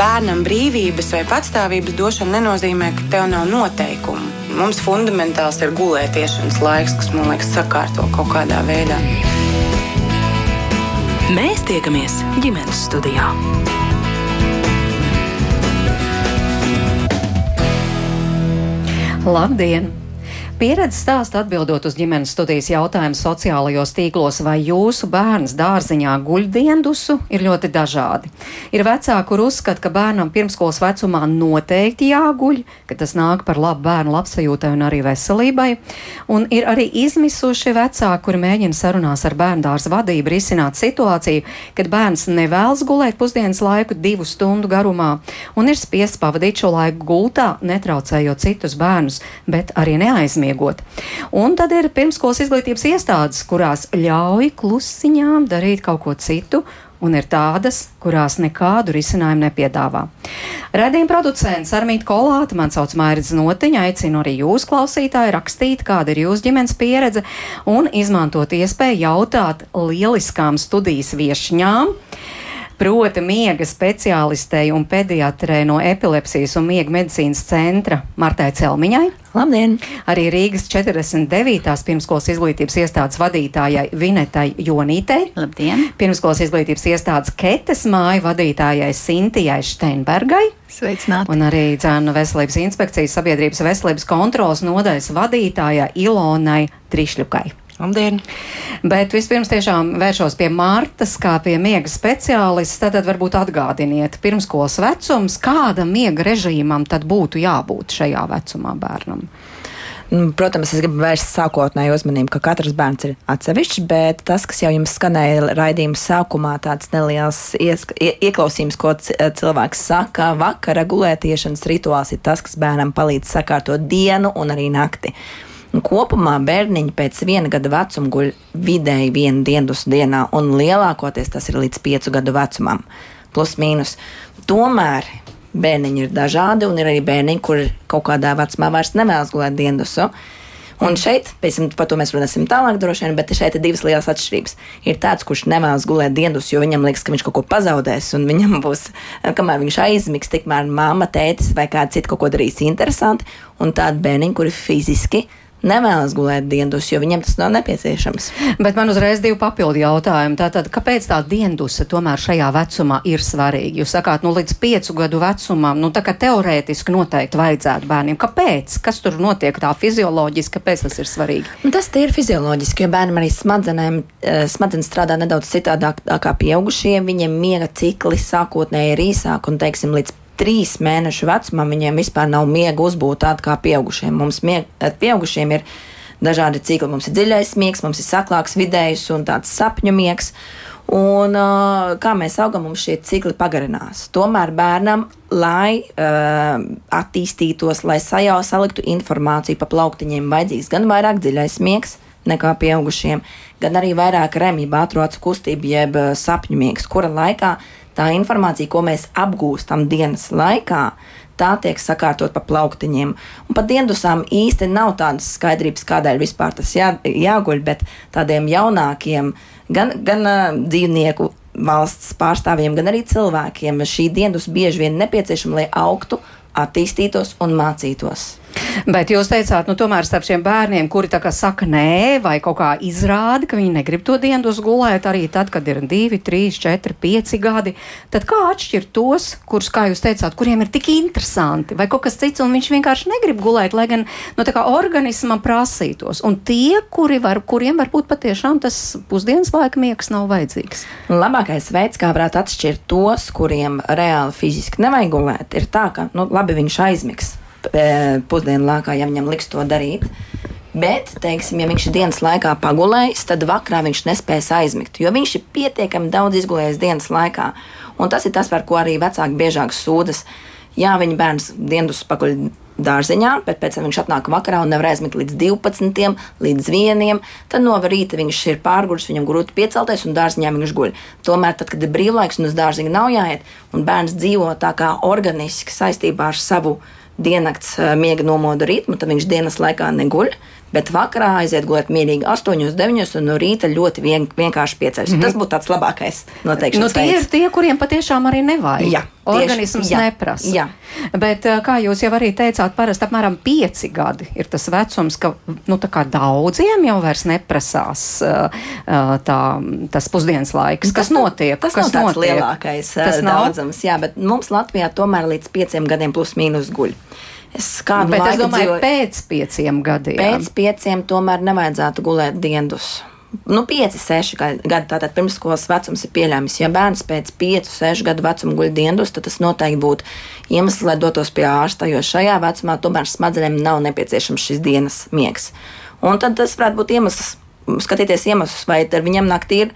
Bērnam brīvības vai patstāvības došana nenozīmē, ka tev nav noteikumu. Mums fundamentāls ir gulētiešanas laiks, kas man liekas sakārto kaut kādā veidā. Mēs tiekamies ģimenes studijā. Labdien! Pieredze stāsta atbildot uz ģimenes studijas jautājumu sociālajos tīklos, vai jūsu bērns dārziņā guļ diendusu, ir ļoti dažādi. Ir vecāki, kur uzskata, ka bērnam pirmskolas vecumā noteikti jāguļ, ka tas nāk par labu bērnu labsajūtai un arī veselībai, un ir arī izmisuši vecāki, kuri mēģina sarunās ar bērnu dārza vadību risināt situāciju, kad bērns nevēlas gulēt pusdienas laiku divu stundu garumā un ir spiests pavadīt šo laiku gultā, netraucējot citus bērnus, bet arī neaizmirst sasniegot. Un tad ir pirmskolas izglītības iestādes, kurās ļauj klusiņām darīt kaut ko citu, un ir tādas, kurās nekādu risinājumu nepiedāvā. Radījuma producents Armīti Kolāte, man sauc Mairidz Notiņa, aicinu arī jūs, klausītāji, rakstīt, kāda ir jūsu ģimenes pieredze un izmantot iespēju jautāt lieliskām studijas viešņām proti miega speciālistei un pediatrei no epilepsijas un miega medicīnas centra Martai Celmiņai. Labdien! Arī Rīgas 49. pirmskolas izglītības iestādes vadītājai Vinetai Jonītei. Labdien! Pirmskolas izglītības iestādes Ketes māju vadītājai Sintijai Steinbergai. Sveicināti! Un arī Dzēnu veselības inspekcijas sabiedrības veselības kontrolas nodaļas vadītājai Ilonai Trišļukai. Labdien! Bet vispirms tiešām vēršos pie Mārtas, kā pie miega speciālistas. Tad varbūt atgādiniet, pirmskolas vecums, kādam miega režīmam tad būtu jābūt šajā vecumā bērnam? Nu, protams, es gribu vērst sākotnēju uzmanību, ka katrs bērns ir atsevišķs, bet tas, kas jau jums skanēja raidījuma sākumā, tāds neliels iesk, ie, ieklausījums, ko cilvēks saka, vakara gulētiešanas rituāls ir tas, kas bērnam palīdz sakārtot dienu un arī nakti. Un kopumā bērniņi pēc viena gada vecuma guļ vidēji vienu dienas dienā, un lielākoties tas ir līdz piecu gadu vecumam, plus mīnus. Tomēr bērniņi ir dažādi, un ir arī bērniņi, kur kaut kādā vecumā vairs nevēlas gulēt diendusu. Un šeit, pēc tam par to mēs runāsim tālāk, droši vien, bet šeit ir divas lielas atšķirības. Ir tāds, kurš nevēlas gulēt dienas, jo viņam liekas, ka viņš kaut ko pazaudēs, un viņam būs, kamēr viņš aizmigs, tikmēr mamma, tētis vai kāds cits kaut ko darīs interesanti, un tādi bērniņi, kuri fiziski nevēlas gulēt diendus, jo viņiem tas nav nepieciešams. Bet man uzreiz divi papildu jautājumi. Tātad, kāpēc tā diendusa tomēr šajā vecumā ir svarīga? Jūs sakāt, nu līdz piecu gadu vecumam, nu tā kā teorētiski noteikti vajadzētu bērniem. Kāpēc? Kas tur notiek tā fizioloģiski, kāpēc tas ir svarīgi? Un tas ir fizioloģiski, jo bērnam arī smadzenēm, eh, smadzenes strādā nedaudz citādāk kā pieaugušiem. Viņiem miega cikli sākotnēji ir īsāk un, teiksim, līdz trīs mēnešu vecumam viņiem vispār nav miega uzbūta tāda kā pieaugušiem. Mums mieg, eh, pieaugušiem ir dažādi cikli. Mums ir dziļais miegs, mums ir saklāks vidējs un tāds sapņu miegs. Un, uh, kā mēs augam, mums šie cikli pagarinās. Tomēr bērnam, lai uh, attīstītos, lai sajau saliktu informāciju pa plauktiņiem, vajadzīgs gan vairāk dziļais miegs nekā pieaugušiem, gan arī vairāk remība, atrodas kustība, jeb sapņu miegs, kura laikā tā informācija, ko mēs apgūstam dienas laikā, tā tiek sakārtot pa plauktiņiem. Un pat diendusām īsti nav tādas skaidrības, kādēļ vispār tas jā, jāguļ, bet tādiem jaunākiem, gan, gan uh, dzīvnieku valsts pārstāvjiem, gan arī cilvēkiem šī diendus bieži vien nepieciešama, lai augtu, attīstītos un mācītos. Bet jūs teicāt, nu, tomēr starp šiem bērniem, kuri tā kā saka nē, vai kaut kā izrāda, ka viņi negrib to dienu uzgulēt, arī tad, kad ir divi, trīs, četri, pieci gadi, tad kā atšķirt tos, kurus, kā jūs teicāt, kuriem ir tik interesanti, vai kaut kas cits, un viņš vienkārši negrib gulēt, lai gan, nu, tā kā organismam prasītos, un tie, kuri var, kuriem varbūt patiešām tas pusdienas laika miegs nav vajadzīgs. Labākais veids, kā varētu atšķirt tos, kuriem reāli fiziski nevajag gulēt, ir tā, ka, nu, labi, viņš aizmigs pusdienu laikā, ja viņam liks to darīt. Bet, teiksim, ja viņš ir dienas laikā pagulējis, tad vakarā viņš nespēs aizmigt, jo viņš ir pietiekami daudz izgulējis dienas laikā. Un tas ir tas, par ko arī vecāki biežāk sūdzas. Jā, viņa bērns dienas paguļ dārziņā, bet pēc tam viņš atnāk vakarā un nevar aizmigt līdz 12, līdz 1. Tad no rīta viņš ir pārgājis, viņam grūti piecelties, un dārziņā viņš guļ. Tomēr, tad, kad ir brīvlaiks un uz dārziņa nav jāiet, un bērns dzīvo tā kā organiski saistībā ar savu dzīvi diennakts miega nomodu ritmu, tad viņš dienas laikā neguļ. Bet vakarā aiziet gulēt mierīgi 8, 9 un no rīta ļoti vien, vienkārši pieceļas. Mm -hmm. Tas būtu tāds labākais noteikti. Nu, tie veids. ir tie, kuriem patiešām arī nevajag. Jā. organisms Tieši, jā, neprasa. jā. Bet, uh, kā jūs jau arī teicāt, parasti apmēram pieci gadi ir tas vecums, ka nu, daudziem jau vairs neprasās uh, uh, tā, tas pusdienas laiks. Kas notiek? Tas kas nav notiek? lielākais Tas tas nav? daudzums, jā, bet mums Latvijā tomēr līdz pieciem gadiem plus mīnus guļ. Es kādu Bet es laiku domāju, dzīvoju- pēc pieciem gadiem. Pēc pieciem tomēr nevajadzētu gulēt diendus. Nu, 5, 6 gadi, tātad pirmsskolas vecums ir pieļāmis. Ja bērns pēc 5, 6 gadu vecuma guļ diendus, tad tas noteikti būtu iemesls, lai dotos pie ārsta, jo šajā vecumā tomēr smadzenēm nav nepieciešams šis dienas miegs. Un tad tas varētu būt iemesls, skatīties iemeslus, vai ar viņam naktī ir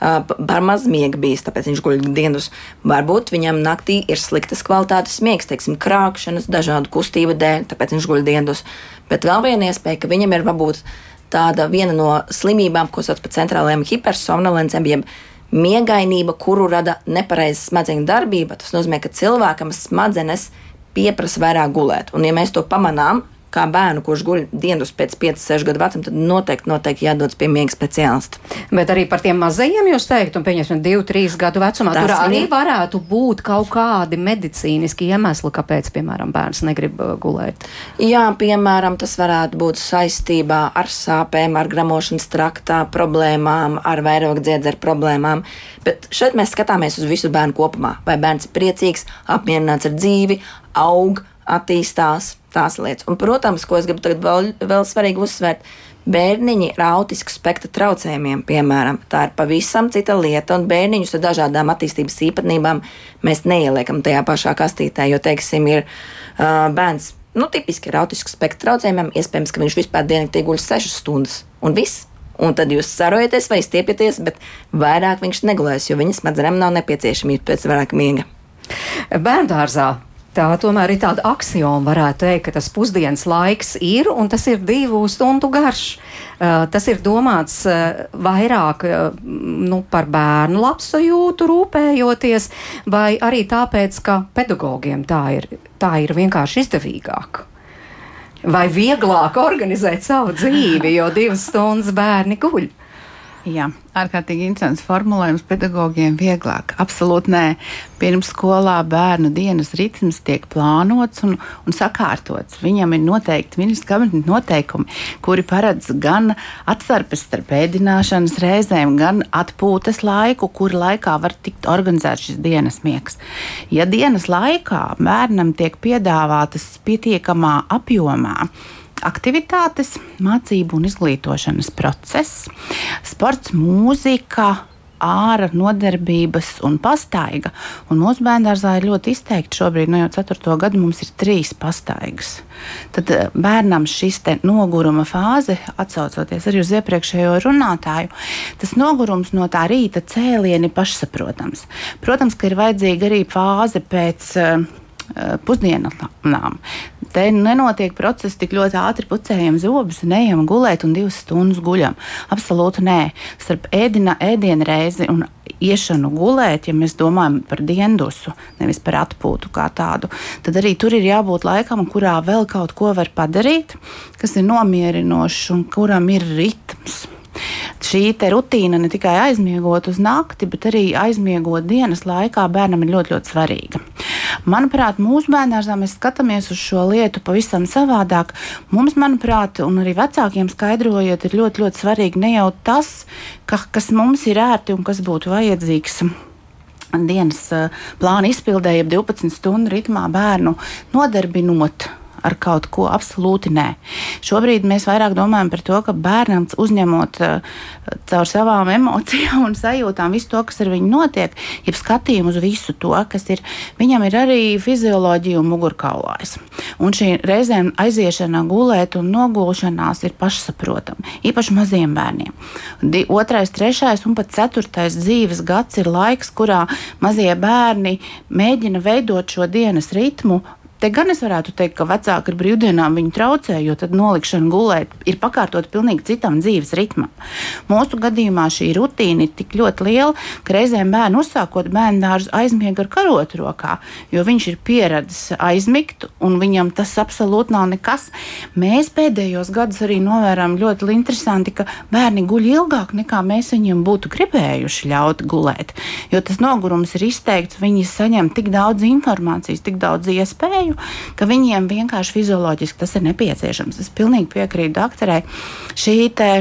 ā, p- par maz miega bijis, tāpēc viņš guļ dienas. Varbūt viņam naktī ir sliktas kvalitātes miegs, teiksim, krāpšanas, dažādu kustību dēļ, tāpēc viņš guļ dienas. Bet vēl viena iespēja, ka viņam ir varbūt tāda viena no slimībām, ko sauc par centrālajām hipersomnolencēm, jeb miegainība, kuru rada nepareiza smadzeņu darbība. Tas nozīmē, ka cilvēkam smadzenes pieprasa vairāk gulēt. Un, ja mēs to pamanām, kā bērnu, kurš guļ dienas pēc 5, 6 gadu vecuma, tad noteikti, noteikti jādodas pie miega speciālista. Bet arī par tiem mazajiem jūs teikt, un pieņemsim, 2, 3 gadu vecumā. Tas Tur arī viņam- varētu būt kaut kādi medicīniski iemesli, kāpēc, piemēram, bērns negrib uh, gulēt. Jā, piemēram, tas varētu būt saistībā ar sāpēm, ar gramošanas traktā problēmām, ar vairogu dziedzeru problēmām. Bet šeit mēs skatāmies uz visu bērnu kopumā. Vai bērns ir priecīgs, apmierināts ar dzīvi, aug, attīstās tās lietas. Un, protams, ko es gribu tagad vēl, vēl svarīgi uzsvērt. Bērniņi ar autisku spektra traucējumiem, piemēram, tā ir pavisam cita lieta, un bērniņus ar dažādām attīstības īpatnībām mēs neieliekam tajā pašā kastītē, jo, teiksim, ir uh, bērns nu, tipiski ar autisku spektra traucējumiem, iespējams, ka viņš vispār diennaktī guļ 6 stundas un viss. Un tad jūs sarojaties vai stiepjaties, bet vairāk viņš negulēs, jo viņa smadzenēm nav nepieciešamība pēc vairāk miega. Bērngārzā. Tā tomēr ir tāda axioma, varētu teikt, ka tas pusdienas laiks ir un tas ir divu stundu garš. Uh, tas ir domāts uh, vairāk uh, nu, par bērnu labsajūtu, rūpējoties, vai arī tāpēc, ka pedagogiem tā ir, tā ir vienkārši izdevīgāk. Vai vieglāk organizēt savu dzīvi, jo divas stundas bērni guļ. Jā, ārkārtīgi interesants formulējums pedagogiem vieglāk. Absolūti nē. Pirms skolā bērnu dienas ritms tiek plānots un, un sakārtots. Viņam ir noteikti ministrs kabineta noteikumi, kuri paredz gan atstarpes starp ēdināšanas reizēm, gan atpūtas laiku, kur laikā var tikt organizēts šis dienas miegs. Ja dienas laikā bērnam tiek piedāvātas pietiekamā apjomā, aktivitātes, mācību un izglītošanas process, sports, mūzika. Ārā nodarbības un pastaiga. Un mūsu bērngārzā ir ļoti izteikti šobrīd, no jau 4. gada mums ir trīs pastaigas. Tad eh, bērnam šis noguruma fāze, atcaucoties arī uz iepriekšējo runātāju, tas nogurums no tā rīta cēliena ir pašsaprotams. Protams, ka ir vajadzīga arī fāze pēc uh, pusdienām. Te nenotiek process tik ļoti ātri pucējam zobus, neejam gulēt un divas stundas guļam. Absolūti nē. Starp ēdina, ēdienu reizi un iešanu gulēt, ja mēs domājam par diendusu, nevis par atpūtu kā tādu, tad arī tur ir jābūt laikam, kurā vēl kaut ko var padarīt, kas ir nomierinošs un kuram ir ritms šī rutīna ne tikai aizmiegot uz nakti, bet arī aizmiegot dienas laikā bērnam ir ļoti, ļoti svarīga. Manuprāt, mūsu bērnārzā mēs skatāmies uz šo lietu pavisam savādāk. Mums, manuprāt, un arī vecākiem skaidrojot, ir ļoti, ļoti svarīgi ne jau tas, ka, kas mums ir ērti un kas būtu vajadzīgs dienas eh, plāna izpildē, jeb 12 stundu ritmā bērnu nodarbinot ar kaut ko absolūti nē. Šobrīd mēs vairāk domājam par to, ka bērnam uzņemot uh, caur savām emocijām un sajūtām visu to, kas ar viņu notiek, jeb skatījumu uz visu to, kas ir, viņam ir arī fizioloģija un mugurkaulājs. Un šī reizēm aiziešana gulēt un nogulšanās ir pašsaprotama, īpaši maziem bērniem. Di, otrais, trešais un pat ceturtais dzīves gads ir laiks, kurā mazie bērni mēģina veidot šo dienas ritmu Te gan es varētu teikt, ka vecāki ar brīvdienām viņu traucē, jo tad nolikšana gulēt ir pakārtot pilnīgi citam dzīves ritmam. Mūsu gadījumā šī rutīna ir tik ļoti liela, ka reizēm bērnu uzsākot bērnu dārzu aizmiega ar karotu rokā, jo viņš ir pieredzis aizmigt, un viņam tas absolūti nav nekas. Mēs pēdējos gados arī novērām ļoti interesanti, ka bērni guļ ilgāk nekā mēs viņiem būtu gribējuši ļaut gulēt. Jo tas nogurums ir izteikts, viņi saņem tik daudz informācijas, tik daudz iespēju, ka viņiem vienkārši fizioloģiski tas ir nepieciešams. Es pilnīgi piekrītu doktorai. Šī te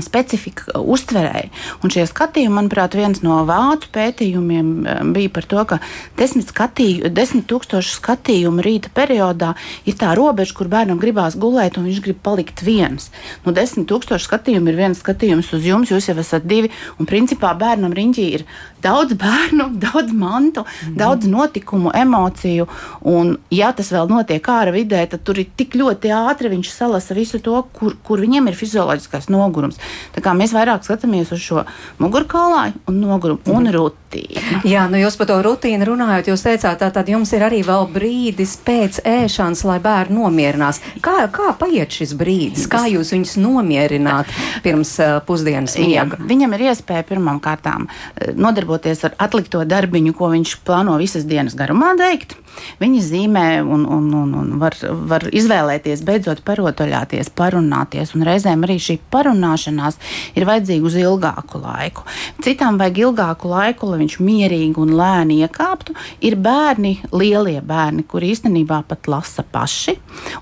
specifika uztverēji. Un šie skatījumi, manuprāt, viens no vācu pētījumiem eh, bija par to, ka desmit, skatīju, desmit tūkstošu skatījumu rīta periodā ir tā robeža, kur bērnam gribās gulēt, un viņš grib palikt viens. Nu, desmit tūkstoši skatījumu ir viens skatījums uz jums, jūs jau esat divi, un principā bērnam riņķī ir daudz bērnu, daudz mantu, mm. daudz notikumu, emociju, un ja tas vēl notiek ārā vidē, tad tur ir tik ļoti ātri viņš salasa visu to, kur, kur viņiem ir fizioloģiskais nogurums. Tā kā mēs vairāk skatāmies uz šo mugurkaulāju un nogurumu un rutīnu. Jā, nu jūs par to rutīnu runājot, jūs teicāt, tā tad jums ir arī vēl brīdis pēc ēšanas, lai bērni nomierinās. Kā, kā paiet šis brīdis? Kā jūs viņus nomierināt pirms uh, pusdienas miega? Jā, viņam ir iespēja pirmām kārtām nodarboties ar atlikto darbiņu, ko viņš plāno visas dienas garumā veikt. Viņi zīmē un, un, un, un var, var izvēlēties, beidzot parotoļāties, parunāties. Un reizēm arī šī parunāšanās ir vajadzīga uz ilgāku laiku. Citām vajag ilgāku laiku, lai viņš mierīgi un lēni iekāptu. Ir bērni, lielie bērni, kuri īstenībā pat lasa paši.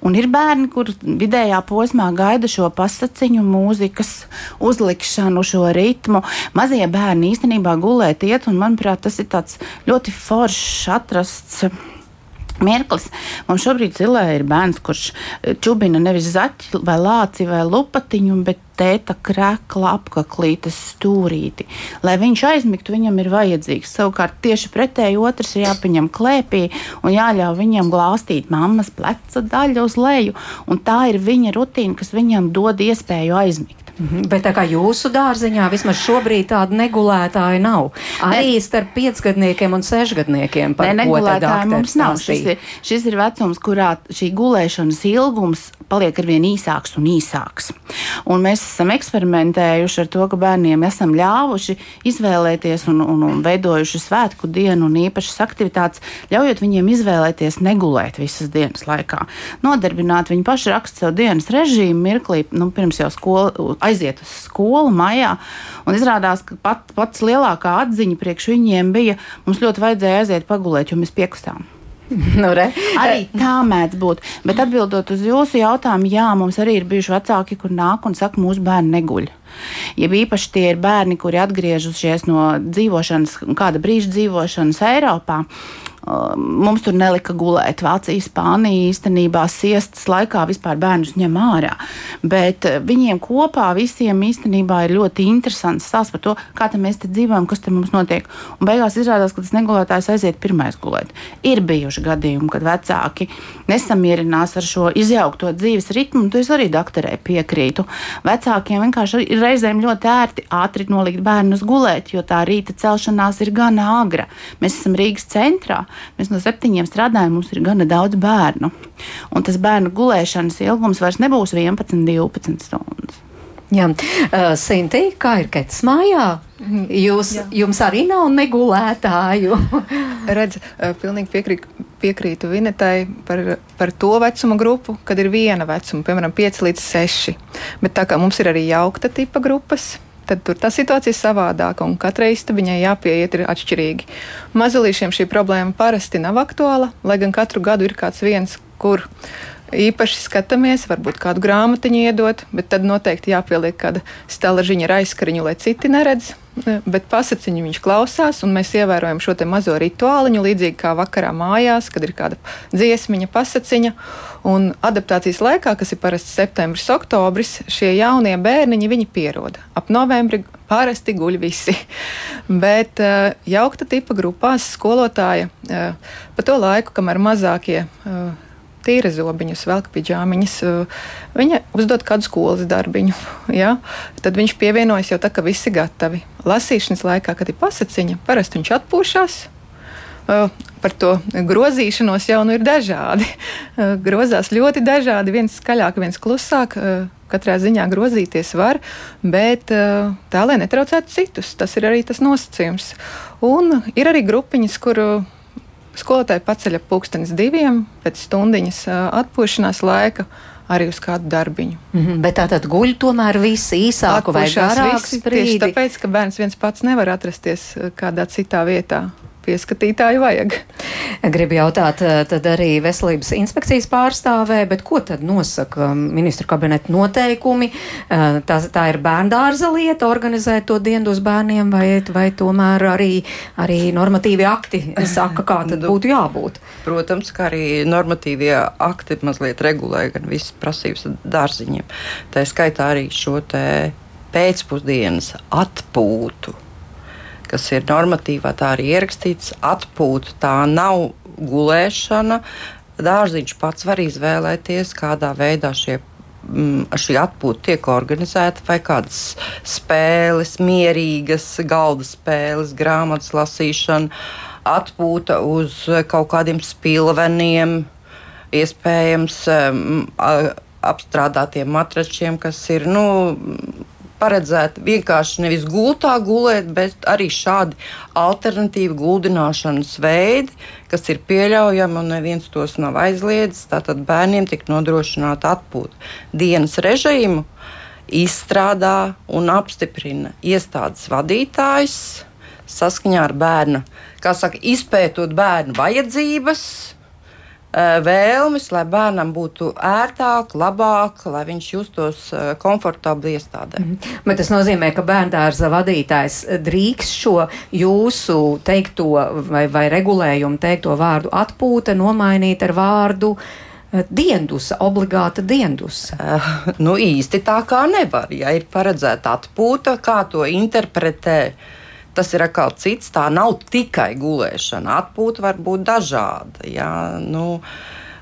Un ir bērni, kur vidējā posmā gaida šo pasaciņu, mūzikas uzlikšanu, šo ritmu. Mazie bērni īstenībā gulēt iet, un manuprāt, tas ir tāds ļoti foršs atrasts mirklis. Mums šobrīd zilē ir bērns, kurš eh, čubina nevis zaķi vai lāci vai lupatiņu, bet tēta krēkla apaklītes stūrīti. Lai viņš aizmigtu, viņam ir vajadzīgs. Savukārt tieši pretēji otrs ir jāpaņem klēpī un jāļauj viņam glāstīt mammas pleca daļu uz leju. Un tā ir viņa rutīna, kas viņam dod iespēju aizmigt. Mhm, bet tā kā jūsu dārziņā vismaz šobrīd tāda negulētāja nav. Arī ne. starp piecgadniekiem un sešgadniekiem par ne, negulētāja mums nav. Šis ir, šis ir vecums, kurā šī gulēšanas ilgums paliek arvien īsāks un īsāks. Un mēs esam eksperimentējuši ar to, ka bērniem esam ļāvuši izvēlēties un, un, un veidojuši svētku dienu un īpašas aktivitātes, ļaujot viņiem izvēlēties negulēt visas dienas laikā. Nodarbināt viņu pašu rakstu savu dienas režīmu mirklī, nu, pirms jau skola aiziet uz skolu maijā. Un izrādās, ka pat, pats lielākā atziņa priekš viņiem bija, mums ļoti vajadzēja aiziet pagulēt, jo mēs piekustām. nu, re. arī tā mēdz būt. Bet atbildot uz jūsu jautājumu, jā, mums arī ir bijuši vecāki, kur nāk un saka, mūsu bērni neguļ. Ja īpaši tie ir bērni, kuri atgriežušies no dzīvošanas, kāda brīža dzīvošanas Eiropā, Mums tur nelika gulēt. Vācija, Spānija īstenībā siestas laikā vispār bērnus ņem ārā. Bet viņiem kopā visiem īstenībā ir ļoti interesants stāsts par to, kā mēs te dzīvojam, kas te mums notiek. Un beigās izrādās, ka tas negulētājs aiziet pirmais gulēt. Ir bijuši gadījumi, kad vecāki nesamierinās ar šo izjaukto dzīves ritmu, un to es arī doktorē piekrītu. Vecākiem vienkārši ir reizēm ļoti ērti ātri nolikt bērnus gulēt, jo tā rīta celšanās ir gana agra. Mēs esam Rīgas centrā. Mēs no septiņiem strādājam, mums ir gana daudz bērnu. Un tas bērnu gulēšanas ilgums vairs nebūs 11, 12 stundas. Jā, uh, Sintī, kā ir Kets mājā? Jūs, Jā. jums arī nav negulētāju. Redz, uh, pilnīgi piekrītu, piekrītu Vinetai par, par to vecuma grupu, kad ir viena vecuma, piemēram, 5 līdz 6. Bet tā kā mums ir arī jaukta tipa grupas, tad tur tā situācija ir savādāka un katrai istabiņai jāpieiet ir atšķirīgi. Mazulīšiem šī problēma parasti nav aktuāla, lai gan katru gadu ir kāds viens, kur īpaši skatāmies, varbūt kādu grāmatiņu iedot, bet tad noteikti jāpieliek kāda stalažiņa ar aizskariņu, lai citi neredz. Bet pasakiņu viņš klausās, un mēs ievērojam šo mazo rituāliņu, līdzīgi kā vakarā mājās, kad ir kāda dziesmiņa, pasakiņa. Un adaptācijas laikā, kas ir parasti septembris, oktobris, šie jaunie bērniņi viņi pieroda. Ap novembri parasti guļ visi. Bet uh, jaukta tipa grupās skolotāja uh, pa to laiku, kamēr mazākie. Uh, tīra zobiņus, velk pidžāmiņas. Viņa uzdod kādu skolas darbiņu. Ja? Tad viņš pievienojas jau tā, ka visi gatavi. Lasīšanas laikā, kad ir pasaciņa, parasti viņš atpūšas. par to grozīšanos jau nu ir dažādi. Grozās ļoti dažādi, viens skaļāk, viens klusāk. Katrā ziņā grozīties var, bet tā, lai netraucētu citus, tas ir arī tas nosacījums. Un ir arī grupiņas, kuru skolotāji paceļ ap pulkstenis diviem pēc stundiņas atpūšanās laika arī uz kādu darbiņu. Mm -hmm, bet tā tad guļ tomēr visi īsāku vai garāku sprīdi? Tieši tāpēc, ka bērns viens pats nevar atrasties kādā citā vietā pieskatītāju vajag. Gribu jautāt, eh, tad arī veselības inspekcijas pārstāvē, bet ko tad nosaka ministru kabineta noteikumi? Eh, tā, tā ir bērndārza lieta, organizēt to dienu uz bērniem, vai, vai tomēr arī, arī normatīvi akti saka, kā tad nu, būtu jābūt? Protams, ka arī normatīvie akti mazliet regulē gan visas prasības dārziņiem. Tā skaitā arī šo te pēcpusdienas atpūtu kas ir normatīvā, tā arī ierakstīts, atpūta. Tā nav gulēšana. Dārziņš pats var izvēlēties, kādā veidā šie mm, šī atpūta tiek organizēta, vai kādas spēles, mierīgas galda spēles, grāmatas lasīšana, atpūta uz kaut kādiem spilveniem, iespējams apstrādātiem matračiem, kas ir nu, paredzēta vienkārši nevis gultā gulēt, bet arī šādi alternatīvi guldināšanas veidi, kas ir pieļaujami un neviens tos nav aizliedzis. Tātad bērniem tik nodrošināta atpūta. Dienas režīmu izstrādā un apstiprina iestādes vadītājs saskaņā ar bērnu, kā saka, izpētot bērnu vajadzības vēlmes, lai bērnam būtu ērtāk, labāk, lai viņš justos eh, komfortabli iestādē. -hmm. Bet tas nozīmē, ka bērndārza vadītājs drīkst šo jūsu teikto vai, vai regulējumu teikto vārdu atpūta nomainīt ar vārdu eh, diendusa, obligāta diendusa? Uh, nu īsti tā kā nevar. Ja ir paredzēta atpūta, kā to interpretē tas ir atkal cits. Tā nav tikai gulēšana. Atpūta var būt dažāda. Jā, nu,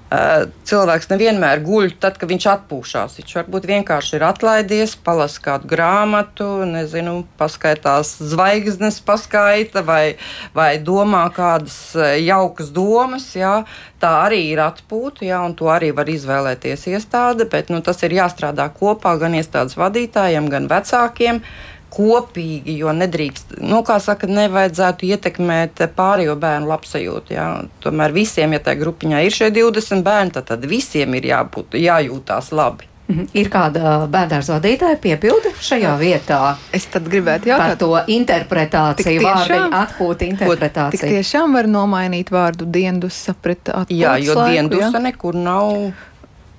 cilvēks nevienmēr guļ tad, kad viņš atpūšas. Viņš varbūt vienkārši ir atlaidies, palasa kādu grāmatu, nezinu, paskaitās zvaigznes, paskaita vai, vai domā kādas jaukas domas. Jā. Tā arī ir atpūta, jā, un to arī var izvēlēties iestāde, bet nu, tas ir jāstrādā kopā gan iestādes vadītājiem, gan vecākiem kopīgi, jo nedrīkst, nu, kā saka, nevajadzētu ietekmēt pārējo bērnu labsajūtu. Jā. Tomēr visiem, ja tajā grupiņā ir šie 20 bērni, tad, tad visiem ir jābūt, jājūtās labi. Mhm. Ir kāda bērnu vadītāja piepildi šajā vietā? Es gribētu jautāt par to interpretāciju, vārdu atpūta interpretāciju. Tik tiešām var nomainīt vārdu diendusa pret atpūtas Jā, jo diendusa ja? nekur nav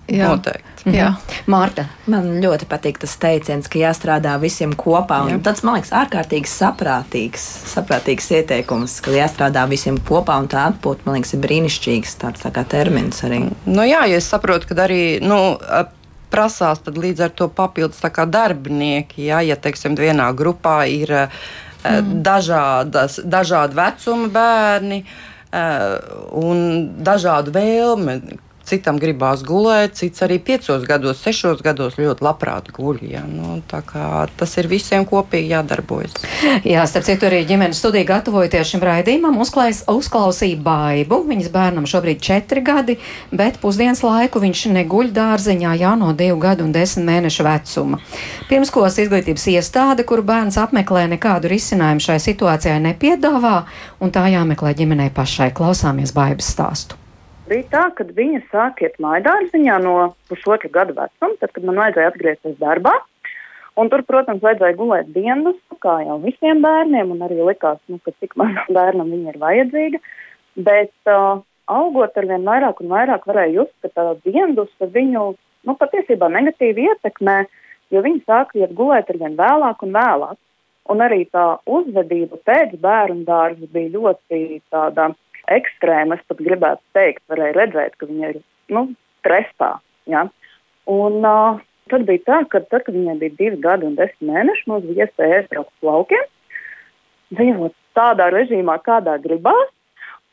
Jā. Noteikti. Mhm. Jā. Mārta. Man ļoti patīk tas teiciens, ka jāstrādā visiem kopā. Tas man liekas ārkārtīgi saprātīgs, saprātīgs ieteikums, ka jāstrādā visiem kopā un tā atpūta, man liekas, ir brīnišķīgs tāds tā termins arī. Nu, jā, ja es saprotu, ka arī. Nu, Prasās līdz ar to papildus darbinieki. Jā, ja teiksim, vienā grupā ir mm. dažādas, dažādi vecuma bērni un dažādu vēlmi, citam gribās gulēt, cits arī piecos gados, sešos gados ļoti labprāt guļ. Ja? Nu, tas ir visiem kopīgi jādarbojas. Jā, starp citu, arī ģimenes studija gatavojoties šim raidījumam, uzklājs, uzklausīja baibu. Viņas bērnam šobrīd četri gadi, bet pusdienas laiku viņš neguļ dārziņā jau no divu gadu un desmit mēnešu vecuma. Pirmskolas izglītības iestāde, kuru bērns apmeklē, nekādu risinājumu šai situācijai nepiedāvā, un tā jāmeklē ģimenei pašai. Klausāmies baibas stāstu bija tā, ka viņa sāk iet maidārziņā no pusotra gada vecuma, tad, kad man vajadzēja atgriezties darbā. Un tur, protams, vajadzēja gulēt dienas, kā jau visiem bērniem, un arī likās, nu, ka cik mazam bērnam viņa ir vajadzīga. Bet uh, augot ar vien vairāk un vairāk varēja just, ka tā dienas viņu nu, patiesībā negatīvi ietekmē, jo viņi sāk iet gulēt ar vien vēlāk un vēlāk. Un arī tā uzvedība pēc bērnu dārza bija ļoti tāda ekstrēma, es pat gribētu teikt, varēja redzēt, ka viņa ir nu, stresā. Ja? Un, uh, tad bija tā, ka tad, kad viņai bija divi gadi un desmit mēneši, mums bija iespēja aizbraukt uz laukiem, dzīvot tādā režīmā, kādā gribās.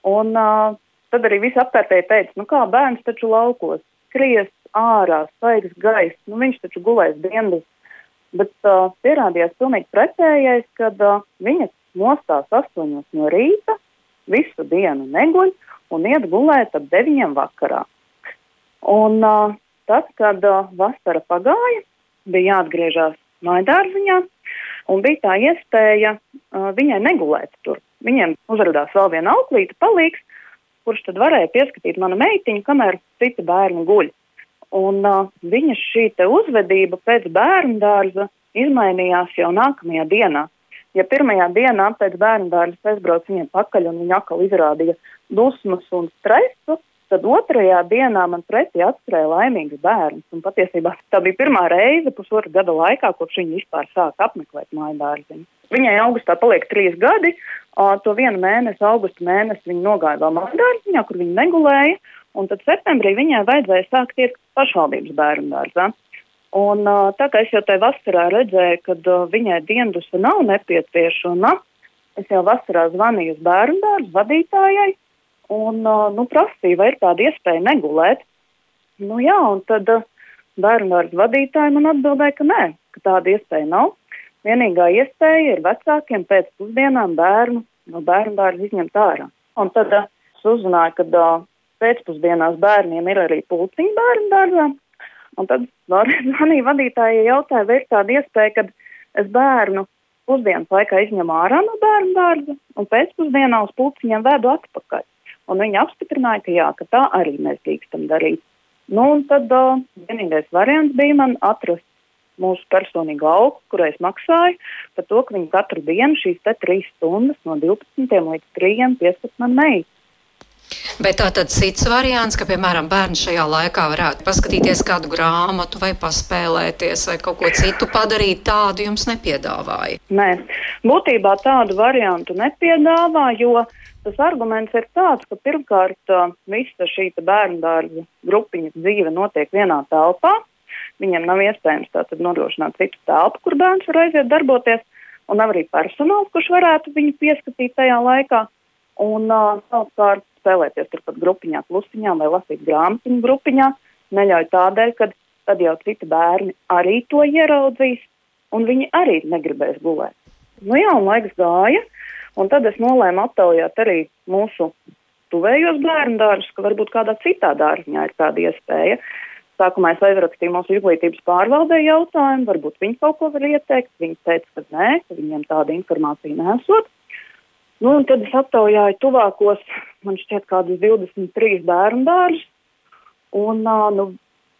Un, uh, tad arī visi apkārtēji teica, nu kā bērns taču laukos, skries ārā, svaigs gaiss, nu viņš taču gulēs dienas. Bet uh, pierādījās pilnīgi pretējais, kad uh, viņa mostās astoņos no rīta, visu dienu neguļ un iet gulēt ap deviņiem vakarā. Un uh, tad, kad uh, vasara pagāja, bija jāatgriežas mājdārziņā, un bija tā iespēja uh, viņai negulēt tur. Viņiem uzrādījās vēl viena auklīte, palīgs, kurš tad varēja pieskatīt manu meitiņu, kamēr citi bērni guļ. Un uh, viņa šī uzvedība pēc bērnu dārza izmainījās jau nākamajā dienā. Ja pirmajā dienā pēc bērnu dārza aizbraucu viņiem pakaļ un viņa atkal izrādīja dusmas un stresu, Tad otrajā dienā man pretī atskrēja laimīgs bērns. Un patiesībā tā bija pirmā reize pusotra gada laikā, kopš viņa vispār sāka apmeklēt māju dārziņu. Viņai augustā paliek trīs gadi. To vienu mēnesi, augusta mēnesi, viņa nogāja vēl māju dārziņā, kur viņa negulēja. Un tad septembrī viņai vajadzēja sākt iet pašvaldības bērnu dārzā. Un, tā kā es jau tajā vasarā redzēju, ka viņai diendusa nav nepieciešama, es jau vasarā zvanīju uz bērnu dārzu vadītājai un nu, prasīja, vai ir tāda iespēja negulēt. Nu, jā, un tad bērnu dārza vadītāji man atbildēja, ka nē, ka tāda iespēja nav. Vienīgā iespēja ir vecākiem pēc pusdienām bērnu no bērnu dārza izņemt ārā. Un tad es uzzināju, ka pēcpusdienās bērniem ir arī pulciņi bērnu dārzā. Un tad zvanīja vadītājai jautāja, vai ir tāda iespēja, ka es bērnu pusdienas laikā izņemu ārā no bērnu dārza un pēcpusdienā uz pulciņiem vedu atpakaļ. Un viņi apstiprināja, ka jā, ka tā arī mēs drīkstam darīt. Nu, un tad uh, vienīgais variants bija man atrast mūsu personīgo augu, kurai es maksāju par to, ka viņi katru dienu šīs trīs stundas no 12 līdz 3 pieskat man meitu. Bet tā tad cits variants, ka, piemēram, bērni šajā laikā varētu paskatīties kādu grāmatu vai paspēlēties vai kaut ko citu padarīt, tādu jums nepiedāvāja? Nē, būtībā tādu variantu nepiedāvā, jo Tas arguments ir tāds, ka pirmkārt visa šī bērnu dārza grupiņa dzīve notiek vienā telpā. Viņam nav iespējams tātad nodrošināt citu telpu, kur bērns var aiziet darboties, un nav arī personāls, kurš varētu viņu pieskatīt tajā laikā. Un savukārt spēlēties turpat grupiņā, klusiņā vai lasīt grāmatiņu grupiņā neļauj tādēļ, ka tad jau citi bērni arī to ieraudzīs, un viņi arī negribēs gulēt. Nu jā, un laiks gāja. Un tad es nolēmu aptaujāt arī mūsu tuvējos bērnu dārzus, ka varbūt kādā citā dārziņā ir tāda iespēja. Sākumā es aizrakstīju mūsu izglītības pārvaldē jautājumu, varbūt viņi kaut ko var ieteikt. Viņi teica, ka nē, ka viņiem tāda informācija nesot. Nu, un tad es aptaujāju tuvākos, man šķiet, kādus 23 bērnu dārzus. Un nu,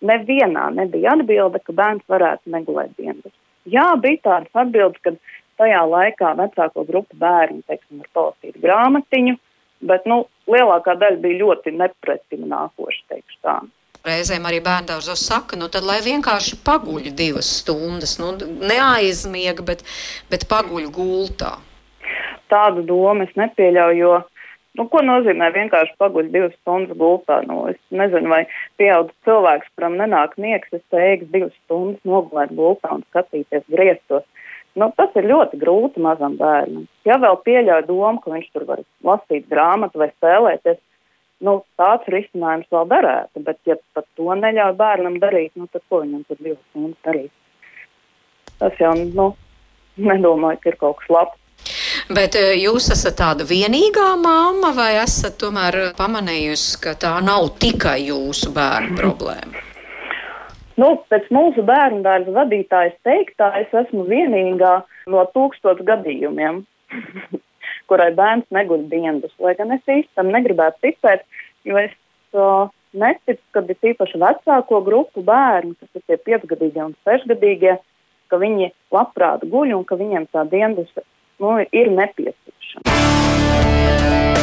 nevienā nebija atbilde, ka bērns varētu negulēt dienas. Jā, bija tādas atbildes, ka tajā laikā vecāko grupu bērni, teiksim, var palasīt grāmatiņu, bet, nu, lielākā daļa bija ļoti nepretim nākoši, teikšu tā. Reizēm arī bērndārzos saka, nu tad lai vienkārši paguļ divas stundas, nu neaizmiega, bet, bet paguļ gultā. Tādu domu es nepieļauju, jo, nu, ko nozīmē vienkārši paguļ divas stundas gultā? Nu, es nezinu, vai pieaudzis cilvēks, kuram nenāk miegs, es teiks divas stundas nogulēt gultā un skatīties griestos. Nu, tas ir ļoti grūti mazam bērnam. Ja vēl pieļauj domu, ka viņš tur var lasīt grāmatu vai spēlēties, nu, tāds risinājums vēl darētu. Bet, ja pat to neļauj bērnam darīt, nu, tad ko viņam tur divas stundas darīt? Tas jau, nu, nedomāju, ka ir kaut kas labs. Bet eh, jūs esat tāda vienīgā māma, vai esat tomēr pamanījusi, ka tā nav tikai jūsu bērnu problēma? Nu, pēc mūsu bērnu dārza vadītājas teiktā, es esmu vienīgā no tūkstoš gadījumiem, kurai bērns neguļ dienas. Lai gan es īstenībā negribētu ticēt, jo es uh, neticu, ka ir tīpaši vecāko grupu bērni, kas ir tie piecgadīgie un sešgadīgie, ka viņi labprāt guļ un ka viņiem tā dienas nu, ir nepieciešama.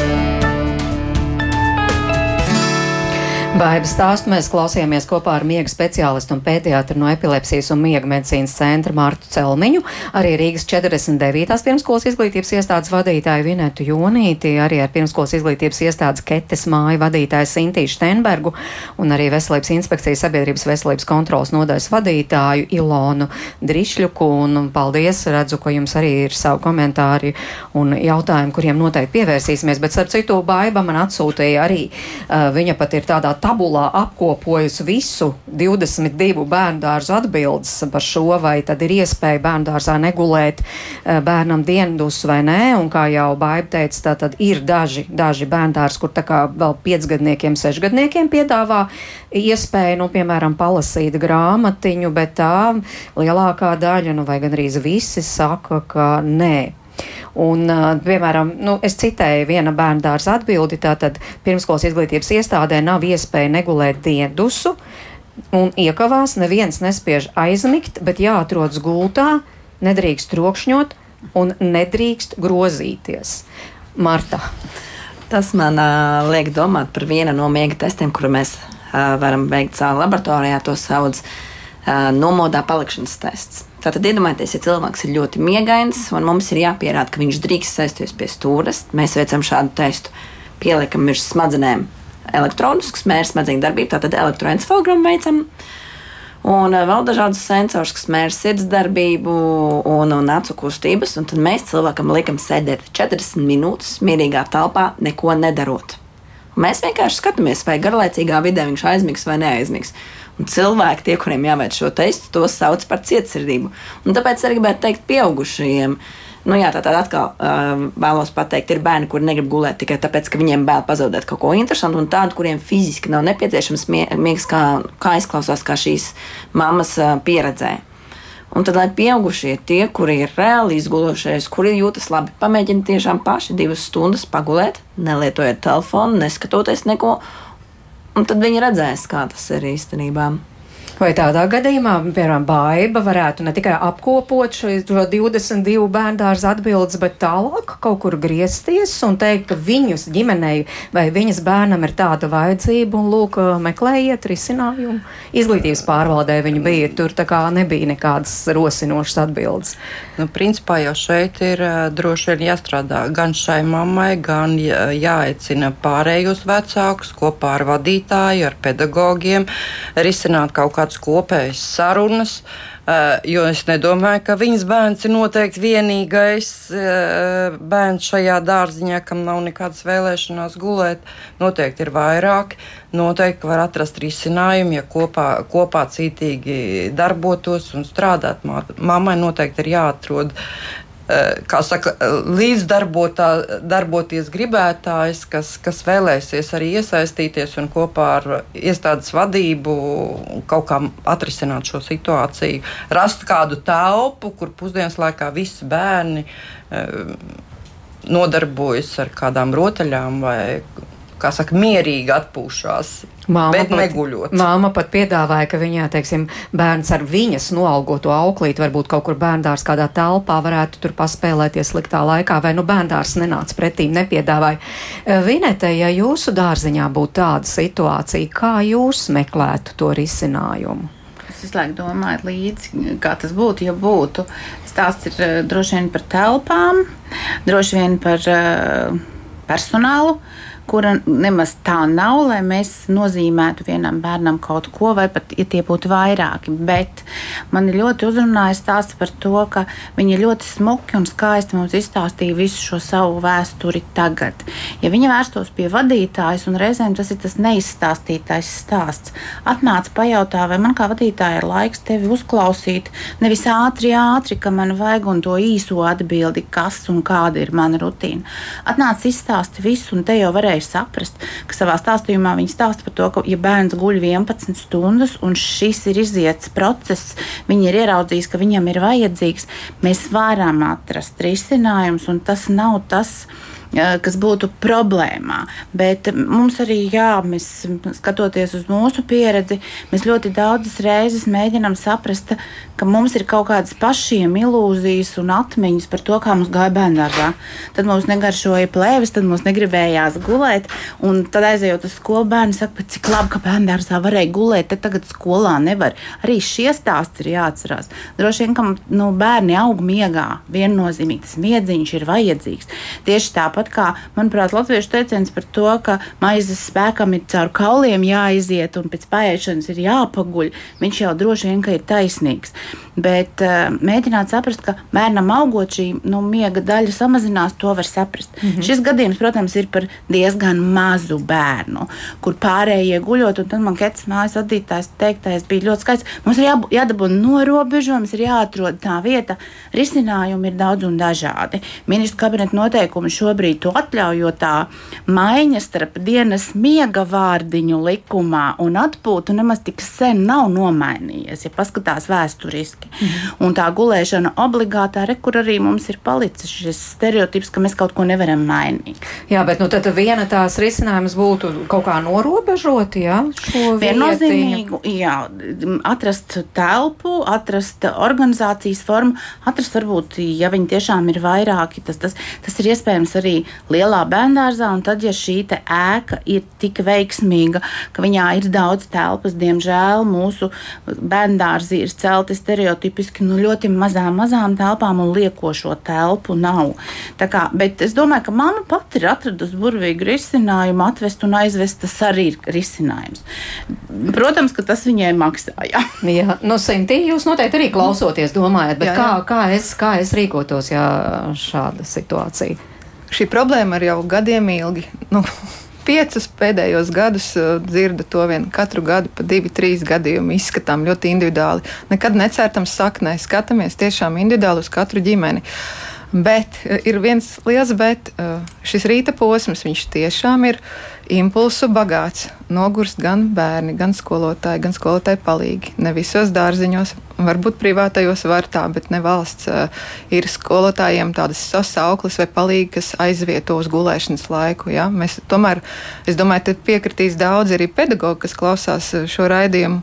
Baigas stāstu mēs klausījāmies kopā ar miega speciālistu un pētījātru no epilepsijas un miega medicīnas centra Mārtu Celmiņu, arī Rīgas 49. pirmskolas izglītības iestādes vadītāju Vinetu Jonīti, arī ar pirmskolas izglītības iestādes Ketes māju vadītāju Sintīšu Stenbergu un arī Veselības inspekcijas sabiedrības veselības kontrolas nodaļas vadītāju Ilonu Drišļuku. Un paldies, redzu, ka jums arī ir savu komentāri un jautājumi, kuriem noteikti pievērsīsimies, bet starp citu baiba man atsūtīja arī, uh, viņa pat ir tādā tabulā apkopojusi visu 22 bērnu dārzu atbildes par šo, vai tad ir iespēja bērnu dārzā negulēt uh, bērnam diendus vai nē, un kā jau Baiba teica, tā tad ir daži, daži bērnu dārzi, kur tā kā vēl piecgadniekiem, sešgadniekiem piedāvā iespēju, nu, piemēram, palasīt grāmatiņu, bet tā lielākā daļa, nu, vai gan arī visi saka, ka nē. Un, piemēram, nu, es citēju viena bērna dārza atbildi, tātad pirmskolas izglītības iestādē nav iespēja negulēt diendusu un iekavās, neviens nespiež aizmigt, bet jāatrodas gultā, nedrīkst trokšņot un nedrīkst grozīties. Marta. Tas man uh, liek domāt par vienu no miega testiem, kuru mēs uh, varam veikt savā laboratorijā. To sauc uh, nomodā palikšanas tests. Tātad iedomājieties, ja cilvēks ir ļoti miegains un mums ir jāpierāda, ka viņš drīkst sēsties pie stūres, mēs veicam šādu testu, pieliekam virs smadzenēm elektrodiskus mērķus, smadzeņu darbību, tātad elektroencefalogramu veicam. Un vēl dažādas sensors, kas mēra sirdsdarbību un, un acu kustības. Un tad mēs cilvēkam liekam sēdēt 40 minūtes mierīgā telpā, neko nedarot. Un mēs vienkārši skatāmies, vai garlaicīgā vidē viņš aizmigs vai neaizmigs. Un cilvēki, tie, kuriem jāveic šo testu, to sauc par cietsirdību. Un tāpēc arī gribētu teikt, pieaugušajiem. Nu, jā, tā tad atkal uh, vēlos pateikt, ir bērni, kuri negrib gulēt tikai tāpēc, ka viņiem bail pazaudēt kaut ko interesantu, un tādu, kuriem fiziski nav nepieciešams miegs, kā, kā izklausās, kā šīs mammas uh, pieredzē. Un tad, lai pieaugušie, tie, kuri ir reāli izgulojušies, kuri jūtas labi, pamēģiniet tiešām paši divas stundas pagulēt, nelietojiet telefonu, neskatoties neko, Un tad viņi redzēs, kā tas ir īstenībā. Vai tādā gadījumā, piemēram, baiva varētu ne tikai apkopot šo 22 bērnu atbildes, bet tālāk kaut kur griezties un teikt, ka viņus ģimenei vai viņas bērnam ir tāda vajadzība un lūk, meklējiet risinājumu. Izglītības pārvaldē viņi bija, tur tā kā nebija nekādas rosinošas atbildes. Nu, principā jau šeit ir droši vien jāstrādā gan šai mammai, gan jāaicina pārējos vecākus kopā ar vadītāju, ar pedagogiem risināt kaut kā kādas kopējas sarunas. Uh, jo es nedomāju, ka viņas bērns ir noteikti vienīgais uh, bērns šajā dārziņā, kam nav nekādas vēlēšanās gulēt. Noteikti ir vairāki. Noteikti var atrast risinājumu, ja kopā, kopā cītīgi darbotos un strādāt. Mammai noteikti ir jāatrod Eh, kā saka, līdzdarboties gribētājs, kas, kas vēlēsies arī iesaistīties un kopā ar iestādes vadību kaut kā atrisināt šo situāciju, rast kādu telpu, kur pusdienas laikā visi bērni eh, nodarbojas ar kādām rotaļām vai kā saka, mierīgi atpūšās. Māma bet pat, neguļot. Māma pat piedāvāja, ka viņā, teiksim, bērns ar viņas noalgoto auklīti varbūt kaut kur bērndārs kādā telpā varētu tur paspēlēties sliktā laikā, vai nu bērndārs nenāca pretīm, nepiedāvāja. Eh, Vinete, ja jūsu dārziņā būtu tāda situācija, kā jūs meklētu to risinājumu? Es visu laiku domāju, līdzi, kā tas būtu, ja būtu. Stāsts ir uh, droši vien par telpām, droši vien par uh, personālu. Kura nemaz tā nav, lai mēs nozīmētu vienam bērnam kaut ko, vai pat, ja tie būtu vairāki. Bet man ļoti uzrunāja stāsts par to, ka viņi ļoti smuki un skaisti mums izstāstīja visu šo savu vēsturi tagad. Ja viņi vērstos pie vadītājas, un reizēm tas ir tas neizstāstītais stāsts, atnāc pajautā, vai man kā vadītājai ir laiks tevi uzklausīt, nevis ātri, ātri, ka man vajag un to īso atbildi, kas un kāda ir mana rutīna. Atnāc izstāsti visu, un te jau varēja varēja saprast, ka savā stāstījumā viņi stāsta par to, ka, ja bērns guļ 11 stundas un šis ir iziets process, viņi ir ieraudzījis, ka viņam ir vajadzīgs, mēs varam atrast risinājumus, un tas nav tas, kas kas būtu problēmā. Bet mums arī, jā, mēs skatoties uz mūsu pieredzi, mēs ļoti daudzas reizes mēģinām saprast, ka mums ir kaut kādas pašiem ilūzijas un atmiņas par to, kā mums gāja bērnībā. Tad mums negaršoja plēves, tad mums negribējās gulēt, un tad aizejot uz skolu, bērni saka, cik labi, ka bērnībā varēja gulēt, tad tagad skolā nevar. Arī šie stāsti ir jāatcerās. Droši vien, ka nu, bērni aug miegā, viennozīmīgi tas miedziņš ir vajadzīgs. Tieši tāpat tāpat kā, manuprāt, latviešu teiciens par to, ka maizes spēkam ir caur kauliem jāiziet un pēc pārēšanas ir jāpaguļ, viņš jau droši vien ir taisnīgs. Bet uh, mēģināt saprast, ka bērnam augot šī nu, miega daļa samazinās, to var saprast. Mm -hmm. Šis gadījums, protams, ir par diezgan mazu bērnu, kur pārējie guļot, un tad man Kets mājas vadītājs teiktais bija ļoti skaists. Mums ir jā, jādabū norobežojums, ir jāatrod tā vieta. Risinājumi ir daudz un dažādi. Ministru kabineta noteikumi šobrīd to atļauj, jo tā maiņa starp dienas miega vārdiņu likumā un atpūtu nemaz tik sen nav nomainījies, ja paskatās vēsturiski. Mm. Un tā gulēšana obligātā, re, kur arī mums ir palicis šis stereotips, ka mēs kaut ko nevaram mainīt. Jā, bet nu, tad viena tās risinājums būtu kaut kā norobežot, jā, šo viennozīmīgu, jā, atrast telpu, atrast organizācijas formu, atrast varbūt, ja viņi tiešām ir vairāki, tas, tas, tas ir iespējams arī lielā bērndārzā, un tad, ja šī ēka ir tik veiksmīga, ka viņā ir daudz telpas, diemžēl mūsu bērndārzi ir celti stereotipi stereotipiski nu, ļoti mazām, mazām telpām un liekošo telpu nav. Kā, bet es domāju, ka mamma pati ir atradusi burvīgu risinājumu, atvest un aizvest. Tas arī ir risinājums. Protams, ka tas viņai maksāja. Jā, no Sintī jūs noteikti arī klausoties, domājat, bet jā, jā. Kā, kā, es, kā es rīkotos, ja šāda situācija? Šī problēma ir jau gadiem ilgi. Nu, piecus pēdējos gadus uh, dzirdu to vien. Katru gadu pa divi, trīs gadījumu izskatām ļoti individuāli. Nekad necērtam saknē, skatāmies tiešām individuāli uz katru ģimeni. Bet uh, ir viens liels bet. Uh, šis rīta posms, viņš tiešām ir impulsu bagāts. Nogurst gan bērni, gan skolotāji, gan skolotāji palīgi. Ne visos dārziņos, varbūt privātajos var tā, bet ne valsts. Uh, ir skolotājiem tādas sasauklis vai palīgi, kas aizvieto uz gulēšanas laiku. Ja? Mēs tomēr, es domāju, te piekritīs daudz arī pedagogi, kas klausās šo raidījumu.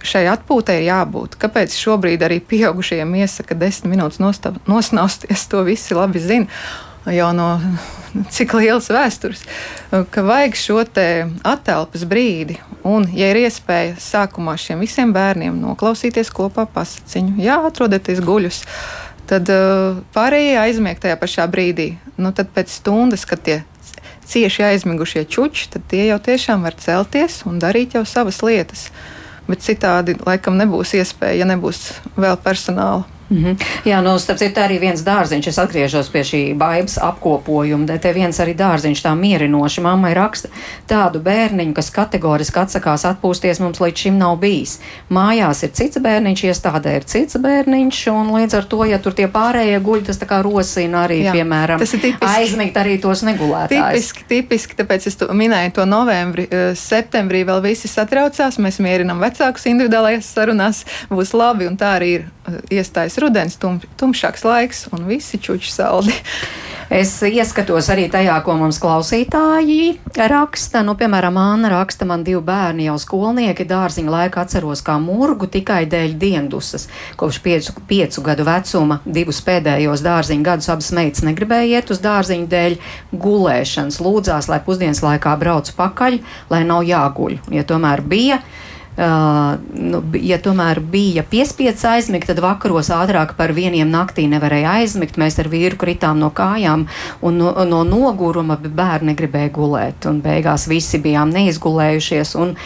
Uh, šai atpūtai ir jābūt. Kāpēc šobrīd arī pieaugušajiem iesaka desmit minūtes nosnausties, to visi labi zina jau no cik lielas vēstures, ka vajag šo attēlpas brīdi. Un, ja ir iespēja sākumā šiem visiem bērniem noklausīties kopā pasakiņu, jā, atrodieties guļus, tad uh, pārējie aizmieg tajā pašā brīdī. Nu, tad pēc stundas, kad tie cieši aizmigušie čuči, tad tie jau tiešām var celties un darīt jau savas lietas. Bet citādi laikam nebūs iespēja, ja nebūs vēl personāla. Mm -hmm. Jā, nu, starp citu, arī viens dārziņš, es atgriežos pie šī baigas apkopojuma. Te viens arī dārziņš tā mierinoši mammai raksta tādu bērniņu, kas kategoriski atsakās atpūsties, mums līdz šim nav bijis. Mājās ir cits bērniņš, iestādē ir cits bērniņš, un līdz ar to, ja tur tie pārējie guļ, tas tā kā rosina arī, Jā, piemēram, aizmigt arī tos negulētājus. Tipiski, tipiski, tāpēc es to minēju to novembri, eh, septembrī vēl visi satraucās, mēs mierinam vecākus individuālajās sarunās, būs labi, un tā arī ir eh, iestājas rudens, tum, tumšāks laiks un visi čuči saldi. Es ieskatos arī tajā, ko mums klausītāji raksta. Nu, piemēram, Anna raksta, man divi bērni jau skolnieki dārziņa laika atceros kā murgu tikai dēļ diendusas. Kopš piecu, piecu gadu vecuma divus pēdējos dārziņa gadus abas meitas negribēja iet uz dārziņu dēļ gulēšanas. Lūdzās, lai pusdienas laikā braucu pakaļ, lai nav jāguļ. Ja tomēr bija, nu, ja tomēr bija piespiests aizmigt, tad vakaros ātrāk par vieniem naktī nevarēja aizmigt. Mēs ar vīru kritām no kājām un no, no noguruma bērni gribēja gulēt. Un beigās visi bijām neizgulējušies. Un,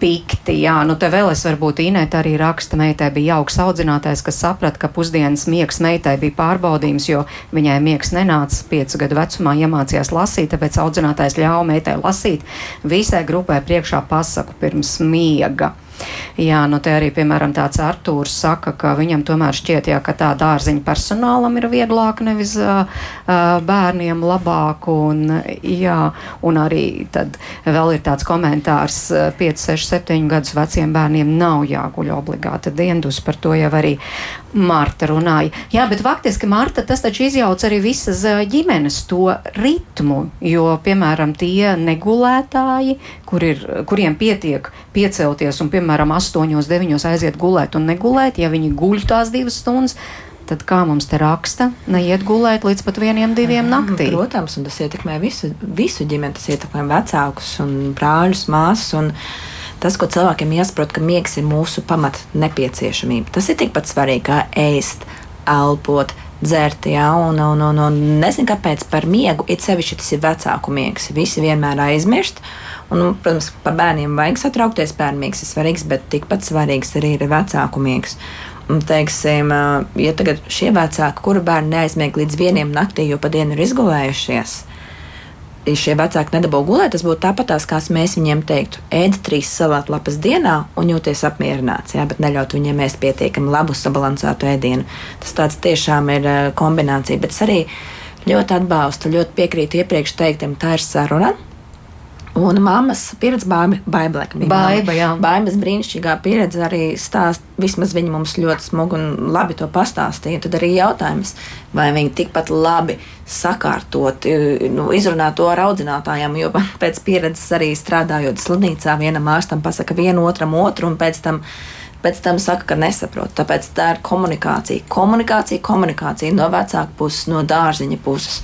pikti. Jā, nu te vēl es varbūt Inēta arī raksta, meitai bija jauks audzinātājs, kas saprata, ka pusdienas miegs meitai bija pārbaudījums, jo viņai miegs nenāca piecu gadu vecumā, iemācījās lasīt, tāpēc audzinātājs ļāva meitai lasīt visai grupai priekšā pasaku pirms miega. Jā, nu te arī, piemēram, tāds Artūrs saka, ka viņam tomēr šķiet, jā, ka tā dārziņa personālam ir vieglāk, nevis uh, bērniem labāk. Un, jā, un arī tad vēl ir tāds komentārs, 5, 6, 7 gadus veciem bērniem nav jāguļ obligāti diendus, par to jau arī Marta runāja. Jā, bet faktiski Marta tas taču izjauc arī visas ģimenes to ritmu, jo, piemēram, tie negulētāji, kur ir, kuriem pietiek piecelties un, piemēram, 8, 9 aiziet gulēt un negulēt, ja viņi guļ tās divas stundas, tad kā mums te raksta, neiet gulēt līdz pat vieniem, diviem naktī. Protams, un tas ietekmē visu, visu ģimeni, tas ietekmē vecākus un brāļus, māsas. Tas, ko cilvēkiem jāsaprot, ka miegs ir mūsu pamat nepieciešamība. Tas ir tikpat svarīgi kā ēst, elpot, dzert. Jā, un, un, un, un nezinu, kāpēc par miegu, it sevišķi tas ir vecāku miegs. Visi vienmēr aizmirst. Un, nu, protams, par bērniem vajag satraukties. Bērnu miegs ir svarīgs, bet tikpat svarīgs arī ir vecāku miegs. Un, teiksim, ja tagad šie vecāki, kuru bērni neaizmieg līdz vienam naktī, jo pa dienu ir izgulējušies, ja šie vecāki nedabū gulēt, tas būtu tāpatās, kā mēs viņiem teiktu, ēd trīs salātlapas dienā un jūties apmierināts, jā, bet neļaut viņiem ēst pietiekami labu, sabalansētu ēdienu. Tas tāds tiešām ir kombinācija, bet es arī ļoti atbalstu, ļoti piekrītu iepriekš teiktam, tā ir saruna Un mammas pieredze Bābelē. Baiba, jā. Baimas brīnišķīgā pieredze arī stāst, vismaz viņa mums ļoti smugi un labi to pastāstīja. Tad arī jautājums, vai viņi tikpat labi sakārtot, nu, izrunāt to ar audzinātājiem, jo pēc pieredzes arī strādājot slimnīcā, vienam ārstam pasaka vienu otram otru un pēc tam pēc tam saka, ka nesaprot. Tāpēc tā ir komunikācija. Komunikācija, komunikācija no vecāka puses, no dārziņa puses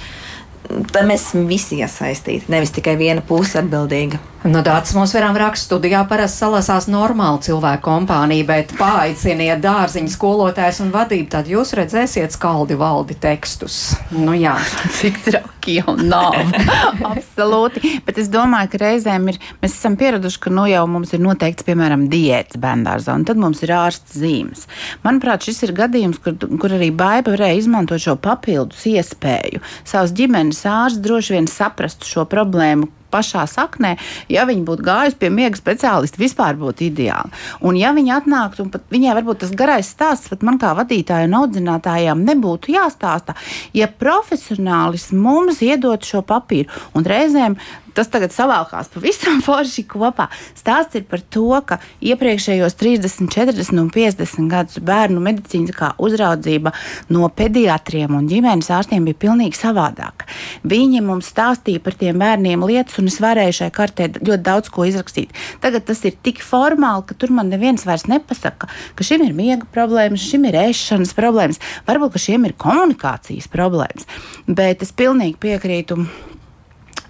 tad mēs visi iesaistīti, nevis tikai viena puse atbildīga. No Dārts mums varam rakstīt studijā parasti salasās normāli cilvēku kompānija, bet paaiciniet dārziņu skolotājs un vadību, tad jūs redzēsiet skaldi valdi tekstus. Nu jā. Cik traki jau nav. Absolūti. Bet es domāju, ka reizēm ir, mēs esam pieraduši, ka nu jau mums ir noteikts, piemēram, diētas bērndārzā, un tad mums ir ārsts zīmes. Manuprāt, šis ir gadījums, kur, kur arī baiba varēja izmantot šo papildus iespēju. Savas ģimenes ārsts droši vien saprastu šo problēmu, pašā saknē, ja viņi būtu gājuši pie miega speciālista, vispār būtu ideāli. Un ja viņi atnāktu, un pat viņai varbūt tas garais stāsts pat man kā vadītājai un audzinātājām nebūtu jāstāsta, ja profesionālis mums iedot šo papīru un reizēm tas tagad savākās pavisam forši kopā. Stāsts ir par to, ka iepriekšējos 30, 40 un 50 gadus bērnu medicīniskā uzraudzība no pediatriem un ģimenes ārstiem bija pilnīgi savādāka. Viņi mums stāstīja par tiem bērniem lietas, un es varēju šai kartē ļoti daudz ko izrakstīt. Tagad tas ir tik formāli, ka tur man neviens vairs nepasaka, ka šim ir miega problēmas, šim ir ēšanas problēmas, varbūt ka šiem ir komunikācijas problēmas. Bet es pilnīgi piekrītu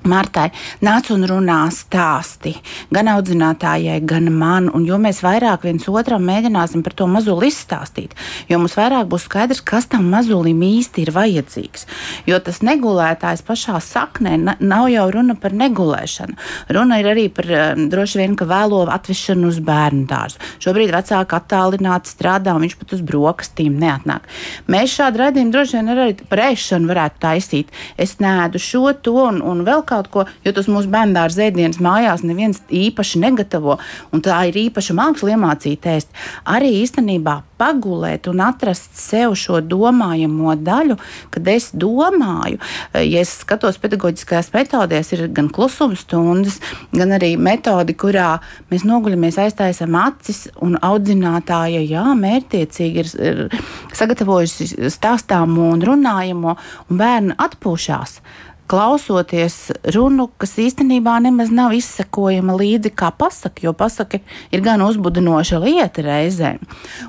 Martai nāc un runā stāsti gan audzinātājai, gan man, un jo mēs vairāk viens otram mēģināsim par to mazuli izstāstīt, jo mums vairāk būs skaidrs, kas tam mazulim īsti ir vajadzīgs. Jo tas negulētājs pašā saknē nav jau runa par negulēšanu. Runa ir arī par um, droši vien, ka vēlo atvešanu uz bērnu dārzu. Šobrīd vecāki attālināti strādā, un viņš pat uz brokastīm neatnāk. Mēs šādu redzējumu droši vien arī par ēšanu varētu taisīt. Es nēdu šo, to un, un vēl kaut ko, jo tas mūsu bērnu zēdienas mājās neviens īpaši negatavo, un tā ir īpaša māksla iemācīt ēst. Arī īstenībā pagulēt un atrast sev šo domājamo daļu, kad es domāju, ja es skatos pedagoģiskajās metodēs, ir gan klusuma stundas, gan arī metodi, kurā mēs noguļamies, aiztaisam acis un audzinātāja, jā, mērķiecīgi ir, ir sagatavojusi stāstāmo un runājamo, un bērni atpūšās klausoties runu, kas īstenībā nemaz nav izsekojama līdzi kā pasaka, jo pasaka ir gan uzbudinoša lieta reizēm.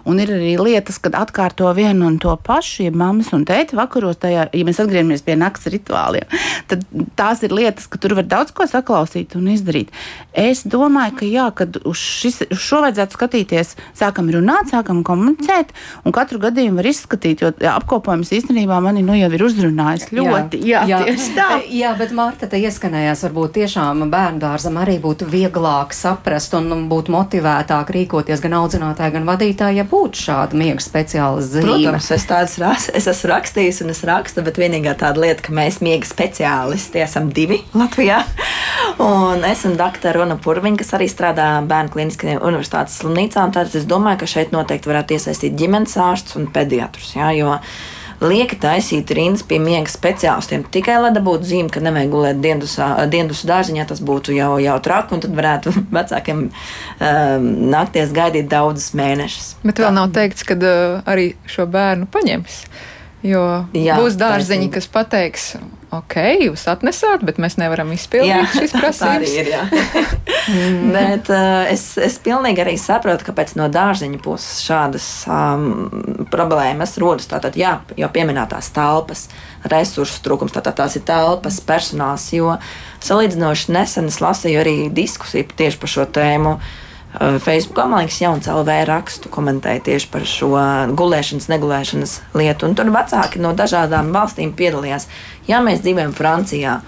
Un ir arī lietas, kad atkārto vienu un to pašu, ja mammas un tēti vakaros, tajā, ja mēs atgriežamies pie nakts rituāliem, tad tās ir lietas, ka tur var daudz ko saklausīt un izdarīt. Es domāju, ka jā, kad uz, šis, uz šo vajadzētu skatīties, sākam runāt, sākam komunicēt, un katru gadījumu var izskatīt, jo apkopojums īstenībā mani nu jau ir uzrunājis ļoti. Jā, jā, jā. tieši tā. Jā, bet Marta te ieskanējās, varbūt tiešām bērnu dārzam arī būtu vieglāk saprast un būtu motivētāk rīkoties gan audzinātāji, gan vadītāji, ja būtu šāda miega speciālists zīme. Protams, es tādas ras, es esmu rakstījis un es rakstu, bet vienīgā tāda lieta, ka mēs miega speciālisti esam divi Latvijā. Un es un doktora Runa Purviņa, kas arī strādā bērnu kliniskajā universitātes slimnīcā, tātad es domāju, ka šeit noteikti varētu iesaistīt ģimenes ārstus un pediatrus. Jā, jo, lieki taisīt rindas pie miega speciālistiem tikai, lai dabūtu zīmi, ka nevajag gulēt dienas dārziņā. Tas būtu jau, jau traki, un tad varētu vecākiem um, nakties gaidīt daudzus mēnešus. Bet vēl nav teikts, ka uh, arī šo bērnu paņems. Jo Jā, būs dārziņi, kas pateiks, ok, jūs atnesāt, bet mēs nevaram izpildīt šīs prasības. Ir, bet uh, es, es pilnīgi arī saprotu, kāpēc no dārziņa puses šādas um, problēmas rodas. Tātad, jā, jau pieminētās telpas, resursu trūkums, tātad tās ir telpas, personāls, jo salīdzinoši nesen es lasīju arī diskusiju tieši par šo tēmu. uh, Facebookā, man liekas, jauns LV rakstu komentēja tieši par šo gulēšanas, negulēšanas lietu. Un tur vecāki no dažādām valstīm piedalījās. Ja mēs dzīvojam Francijā,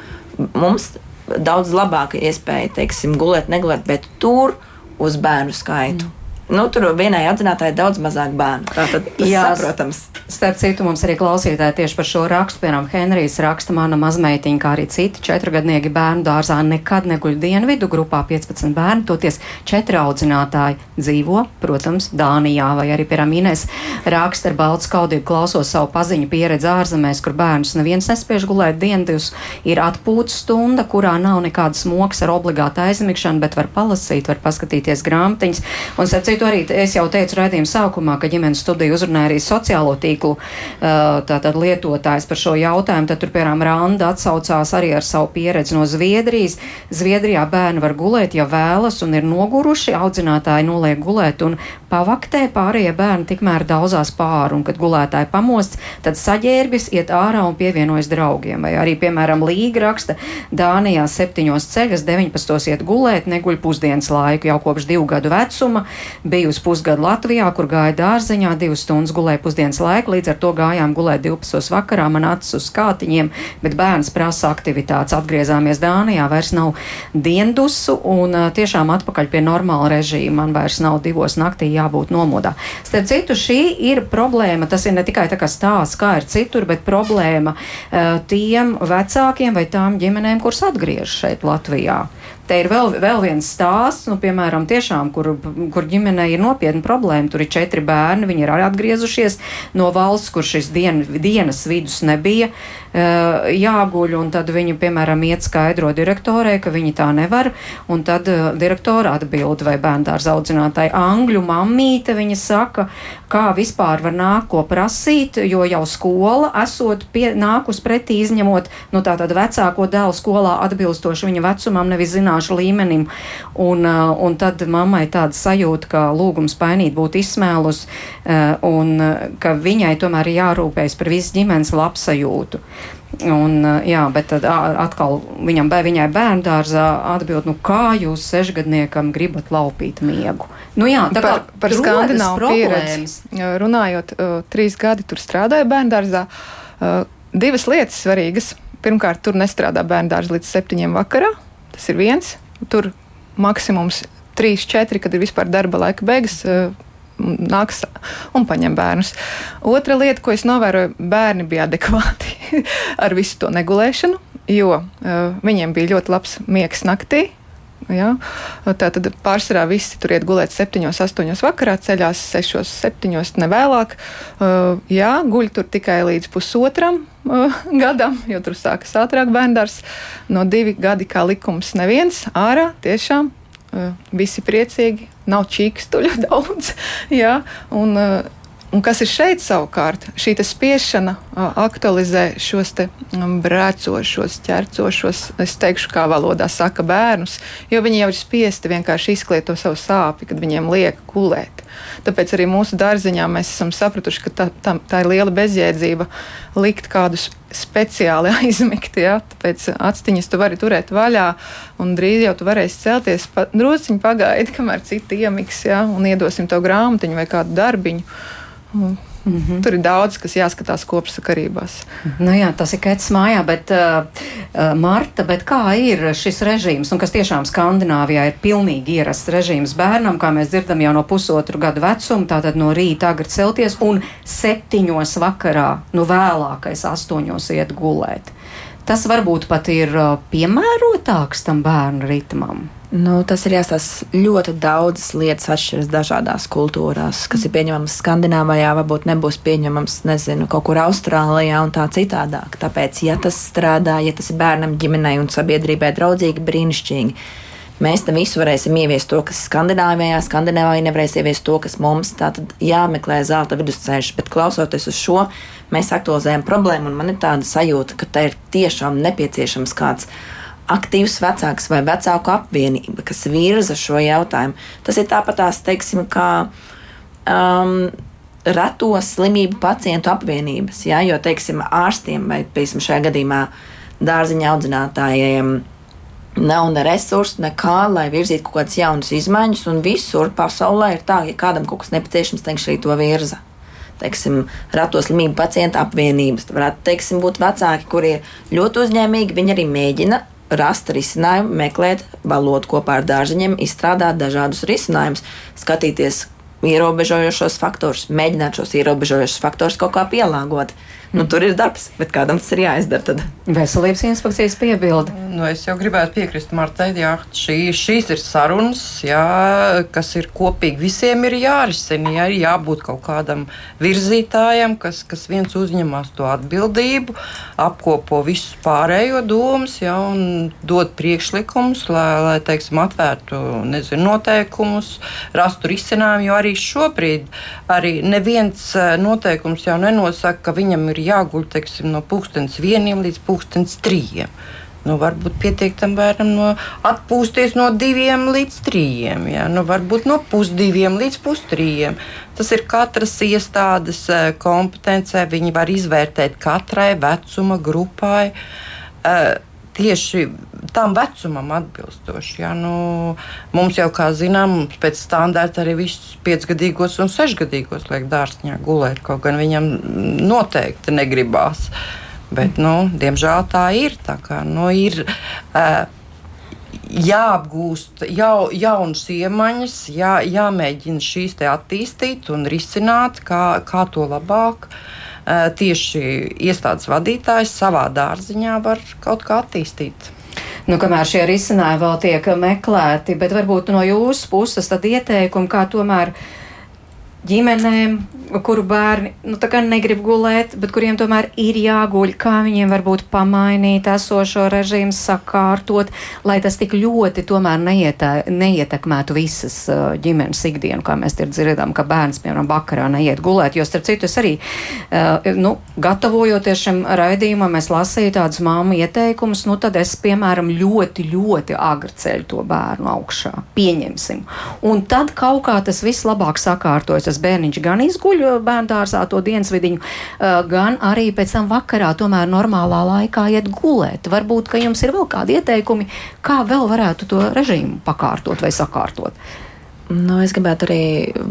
mums daudz labāka iespēja, teiksim, gulēt, negulēt, bet tur uz bērnu skaitu. Mm nu, tur vienai audzinātājai daudz mazāk bērnu. Tātad tas Jā, saprotams. Starp citu, mums arī klausītāji tieši par šo rakstu, piemēram, Henrijs raksta, mana mazmeitiņa, kā arī citi četrgadnieki bērnu dārzā nekad neguļ dienvidu grupā. 15 bērni, toties četri audzinātāji dzīvo, protams, Dānijā. Vai arī, piemēram, Ines raksta ar baltu skaudību klausos savu paziņu pieredzi ārzemēs, kur bērnus neviens nespiež gulēt diendus, ir atpūtas stunda, kurā nav nekādas mokas ar obligātu aizmigšanu, bet var palasīt, var paskatīties grāmatiņas. Un, citu arī es jau teicu raidījuma sākumā, ka ģimenes studija uzrunāja arī sociālo tīklu tātad lietotājs par šo jautājumu. Tad tur, piemēram, Randa atsaucās arī ar savu pieredzi no Zviedrijas. Zviedrijā bērni var gulēt, ja vēlas un ir noguruši, audzinātāji noliek gulēt un pavaktē pārējie bērni tikmēr daudzās pāri, un kad gulētāji pamosts, tad saģērbis iet ārā un pievienojas draugiem. Vai arī, piemēram, Līga raksta, Dānijā septiņos ceļas, 19. iet gulēt, neguļ pusdienas laiku jau kopš divu gadu vecuma bijusi pusgadu Latvijā, kur gāja dārziņā, divas stundas gulēja pusdienas laiku, līdz ar to gājām gulēt 12. vakarā, man acis uz skātiņiem, bet bērns prasa aktivitātes. Atgriezāmies Dānijā, vairs nav diendusu un tiešām atpakaļ pie normāla režīma. Man vairs nav divos naktī jābūt nomodā. Starp citu, šī ir problēma. Tas ir ne tikai tā kā stāsts, kā ir citur, bet problēma tiem vecākiem vai tām ģimenēm, kuras atgriežas šeit Latvijā. Te ir vēl, vēl viens stāsts, nu, piemēram, tiešām, kur, kur ģimenei ir nopietna problēma. Tur ir četri bērni, viņi ir atgriezušies no valsts, kur šis dien, dienas vidus nebija uh, jāguļ, un tad viņi, piemēram, iet skaidro direktorē, ka viņi tā nevar, un tad uh, direktora atbild vai bērndārs audzinātāji angļu mammīte, viņa saka, kā vispār var nākt ko prasīt, jo jau skola esot pie, nākus pretī izņemot, nu tā tad vecāko dēlu skolā atbilstoši viņa vecumam, nevis zināšu līmenim. Un, uh, un tad mammai tāda sajūta, ka lūgums painīt būtu izsmēlus, un ka viņai tomēr jārūpējas par visu ģimenes labsajūtu. Un, jā, bet tad atkal viņam, viņai bērnu dārzā atbild, nu kā jūs sešgadniekam gribat laupīt miegu? Nu jā, tā par, par skandināvu pieredzi. Runājot, trīs gadi tur strādāja bērnu dārzā. Divas lietas svarīgas. Pirmkārt, tur nestrādā bērnu dārza līdz septiņiem vakarā. Tas ir viens. Tur maksimums 3, 4, kad ir vispār darba laika beigas. Nāks un paņem bērnus. Otra lieta, ko es novēroju, bērni bija adekvāti ar visu to negulēšanu, jo uh, viņiem bija ļoti labs miegs naktī. Ja? Tā tad pārsvarā visi tur iet gulēt 7, 8 vakarā, ceļās 6, 7, ne vēlāk. Uh, jā, guļ tur tikai līdz pusotram uh, gadam, jo tur sākas ātrāk bērndārs. No divi gadi kā likums neviens ārā tiešām. Uh, visi priecīgi, nav čīkstuļu daudz. Jā, un, uh, Un kas ir šeit savukārt? Šī spiešana aktualizē šos brēcošos, ķercošos, es teikšu, kā valodā saka bērnus, jo viņi jau ir spiesti vienkārši izkliet to savu sāpi, kad viņiem liek gulēt. Tāpēc arī mūsu dārziņā mēs esam sapratuši, ka tā, tā, tā ir liela bezjēdzība likt kādus speciāli aizmigt. Ja? Tāpēc actiņas tu vari turēt vaļā, un drīz jau tu varēsi celties. Pa, drusciņi pagaidi, kamēr citi iemiks, ja? un iedosim to grāmatiņu vai kādu darbiņu. Mm -hmm. Tur ir daudz, kas jāskatās kopsakarībās. Nu jā, tas ir Kēts mājā, bet uh, uh, Marta, bet kā ir šis režīms, un kas tiešām Skandināvijā ir pilnīgi ierasts režīms bērnam, kā mēs dzirdam jau no pusotru gadu vecuma, tātad no rīta agri celties un septiņos vakarā, nu vēlākais astoņos iet gulēt. Tas varbūt pat ir uh, piemērotāks tam bērnu ritmam. Nu, tas ir jāstāsta ļoti daudzas lietas, atšķiras dažādās kultūrās, kas ir pieņemamas Skandināvijā, varbūt nebūs pieņemams, nezinu, kaut kur Austrālijā un tā citādāk. Tāpēc, ja tas strādā, ja tas ir bērnam, ģimenei un sabiedrībai draudzīgi, brīnišķīgi. Mēs tam visu varēsim ieviest to, kas Skandināvijā, Skandināvijā nevarēs ieviest to, kas mums. Tā tad jāmeklē zelta vidusceļš, bet klausoties uz šo, mēs aktualizējam problēmu, un man ir tāda sajūta, ka te ir tiešām nepieciešams kāds aktīvs vecāks vai vecāku apvienība, kas virza šo jautājumu. Tas ir tāpatās, teiksim, kā um, reto slimību pacientu apvienības, ja? jo, teiksim, ārstiem vai, piemēram, šajā gadījumā dārziņa audzinātājiem Nav ne resursu, nekā, lai virzītu kaut kādas jaunas izmaiņas, un visur pasaulē ir tā, ja kādam kaut kas nepieciešams, teikšu, arī to virza. Teiksim, rato slimību pacientu apvienības. Varētu teiksim, būt vecāki, kuri ir ļoti uzņēmīgi. Viņi arī mēģina rast risinājumu, meklēt valodu kopā ar dārziņiem, izstrādāt dažādus risinājumus, skatīties ierobežojošos faktorus, mēģināt šos ierobežojošos faktorus kaut kā pielāgot. Nu, tur ir darbs, bet kādam tas ir jāizdara. Tad. Veselības inspekcijas piebilda. Nu, es jau gribētu piekrist Martai, jā, šī, šīs ir sarunas, jā, kas ir kopīgi. Visiem ir jārisina, jā, ir jābūt kaut kādam virzītājam, kas, kas viens uzņemas to atbildību, apkopo visus pārējo domas jā, un dod priekšlikumus, lai, lai teiksim, atvērtu nezinu, noteikumus, rastu risinājumu. Jo arī šobrīd arī neviens eh, noteikums jau nenosaka, ka viņam ir jāguļ teiksim, no pūkstens vieniem līdz pūkstens trījiem. Nu, varbūt pietiek tam bērnam no atpūsties no diviem līdz trījiem, ja? nu, varbūt no pusdiviem līdz pustrījiem. Tas ir katras iestādes eh, kompetencē. Viņi var izvērtēt katrai vecuma grupai. Uh, tieši tam vecumam atbilstoši. Ja? Nu, mums jau, kā zinām, pēc standarta arī visus piecgadīgos un sešgadīgos liek dārziņā gulēt, kaut gan viņam noteikti negribās. Bet, nu, diemžēl tā ir. Tā kā, nu, ir uh, jāapgūst jau, jaunas iemaņas, jā, jāmēģina šīs attīstīt un risināt, kā, kā to labāk. Uh, tieši iestādes vadītājs savā dārziņā var kaut kā attīstīt. Nu, kamēr šie risinājumi vēl tiek meklēti, bet varbūt no jūsu puses tad ieteikumi, kā tomēr ģimenēm kuru bērni nu, negrib gulēt, bet kuriem tomēr ir jāguļ, kā viņiem varbūt pamainīt esošo režīmu, sakārtot, lai tas tik ļoti tomēr neietē, neietekmētu visas ģimenes ikdienu, kā mēs dzirdam, ka bērns, piemēram, vakarā neiet gulēt. Jo, starp citu, es arī, nu, gatavojoties šim raidījumam, es lasīju tādus māmu ieteikumus, nu, tad es, piemēram, ļoti, ļoti agri ceļu to bērnu augšā. Pieņemsim. Un tad kaut kā tas viss labāk sakārtojas. Tas bērniņš gan izguļ, bērndārzā to dienas vidiņu, gan arī pēc tam vakarā tomēr normālā laikā iet gulēt. Varbūt, ka jums ir vēl kādi ieteikumi, kā vēl varētu to režīmu pakārtot vai sakārtot. Nu, es gribētu arī,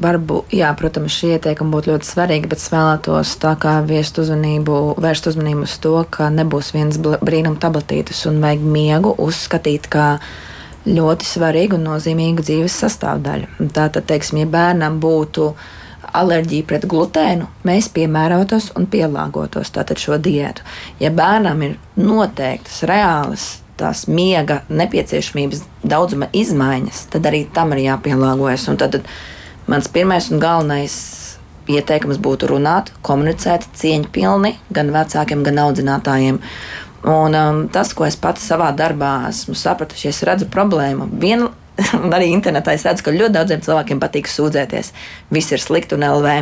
varbūt, jā, protams, šie ieteikumi būtu ļoti svarīgi, bet es vēlētos tā kā vērst uzmanību, vērst uzmanību uz to, ka nebūs viens brīnum tabletītes un vajag miegu uzskatīt kā ļoti svarīgu un nozīmīgu dzīves sastāvdaļu. Tātad, teiksim, ja bērnam būtu alerģiju pret glutēnu, mēs piemērotos un pielāgotos tātad šo diētu. Ja bērnam ir noteiktas reālas tās miega nepieciešamības daudzuma izmaiņas, tad arī tam ir jāpielāgojas. Un tad mans pirmais un galvenais ieteikums būtu runāt, komunicēt cieņpilni gan vecākiem, gan audzinātājiem. Un, um, tas, ko es pats savā darbā esmu sapratusi, ja es redzu problēmu, viena un arī internetā es redzu, ka ļoti daudziem cilvēkiem patīk sūdzēties. Viss ir slikti un LV.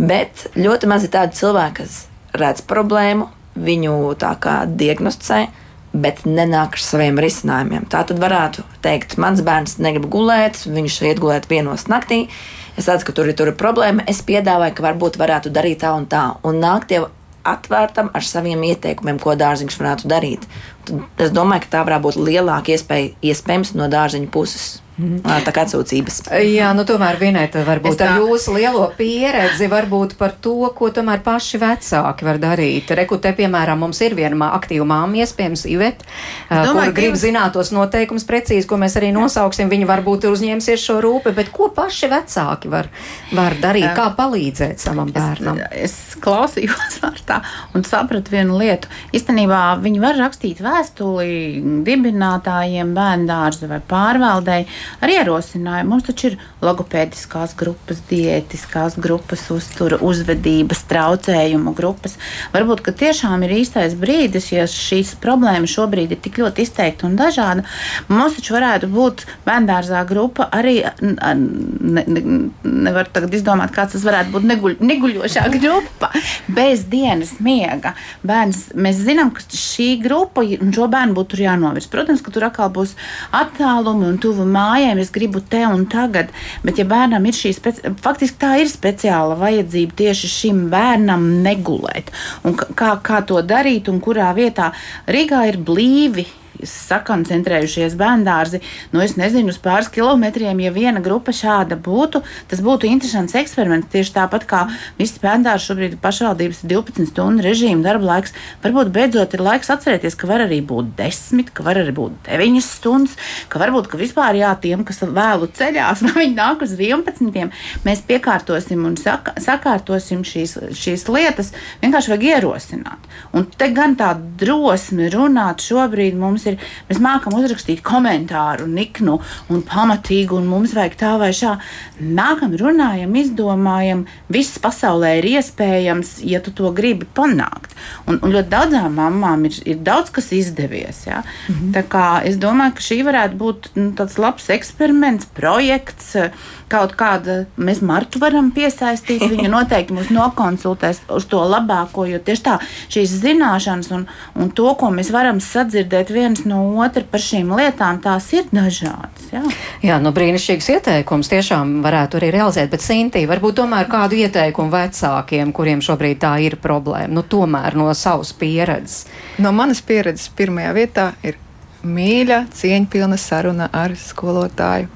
Bet ļoti maz ir tādi cilvēki, kas redz problēmu, viņu tā kā diagnosticē, bet nenāk ar saviem risinājumiem. Tā tad varētu teikt, mans bērns negrib gulēt, viņš iet gulēt vienos naktī. Es redzu, ka tur ir, tur ir problēma. Es piedāvāju, ka varbūt varētu darīt tā un tā. Un nākt jau atvērtam ar saviem ieteikumiem, ko dārziņš varētu darīt. Tad es domāju, ka tā varētu būt lielāka iespēja iespējams no dārziņa puses. Mhm. Tā kā atsūcības. Jā, nu tomēr vienēt varbūt tā... ar jūsu lielo pieredzi, varbūt par to, ko tomēr paši vecāki var darīt. Reku te, piemēram, mums ir viena aktīva māma, iespējams, Ivet, kur grib jūs... zināt tos noteikumus precīzi, ko mēs arī nosauksim. Viņi varbūt ir uzņēmusies šo rūpi, bet ko paši vecāki var, var darīt, kā palīdzēt savam bērnam? Es, es klausījos vārtā un sapratu vienu lietu. Īstenībā viņi var rakstīt vēstuli dibinātājiem, bērndārzu vai pārvaldēji ar ierosinājumu. Mums taču ir logopēdiskās grupas, diētiskās grupas, uztura, uzvedības, traucējumu grupas. Varbūt tiešām ir īstais brīdis, ja šīs problēmas šobrīd ir tik ļoti izteikti un dažādi. Mums taču varētu būt bērngārzā grupa arī. Ne, ne, nevar tagad izdomāt, kāds tas varētu būt neguļ, neguļošā grupa bez dienas miega. Bērns, mēs zinām, ka šī grupa un šo bērnu būtu jānovirz. Protams, ka tur atkal būs attālumi un tuvu māja mājām, es gribu te un tagad. Bet, ja bērnam ir šī speci... faktiski tā ir speciāla vajadzība tieši šim bērnam negulēt. Un kā, kā to darīt un kurā vietā Rīgā ir blīvi sakoncentrējušies bērndārzi, nu es nezinu, uz pāris kilometriem, ja viena grupa šāda būtu, tas būtu interesants eksperiments. Tieši tāpat kā visi bērndārzi šobrīd ir pašvaldības 12 stundu režīma darba laiks, varbūt beidzot ir laiks atcerēties, ka var arī būt 10, ka var arī būt 9 stundas, ka varbūt ka vispār jā, tiem, kas vēlu ceļās, vai viņi nāk uz 11, mēs piekārtosim un saka, sakārtosim šīs, šīs lietas, vienkārši vajag ierosināt. Un te gan tā drosme runāt šobrīd mums ir, mēs mākam uzrakstīt komentāru, niknu un pamatīgu, un mums vajag tā vai šā. Nākam, runājam, izdomājam, viss pasaulē ir iespējams, ja tu to gribi panākt. Un, un ļoti daudzām mamām ir, ir daudz kas izdevies. Ja? Mm -hmm. Tā kā es domāju, ka šī varētu būt nu, tāds labs eksperiments, projekts kaut kāda, mēs Martu varam piesaistīt, viņa noteikti mūs nokonsultēs uz to labāko, jo tieši tā šīs zināšanas un, un to, ko mēs varam sadzirdēt viens no otra par šīm lietām, tās ir dažādas. Jā, jā nu brīnišķīgs ieteikums tiešām varētu arī realizēt, bet Sintī, varbūt tomēr kādu ieteikumu vecākiem, kuriem šobrīd tā ir problēma, nu tomēr no savas pieredzes. No manas pieredzes pirmajā vietā ir mīļa, cieņpilna saruna ar skolotāju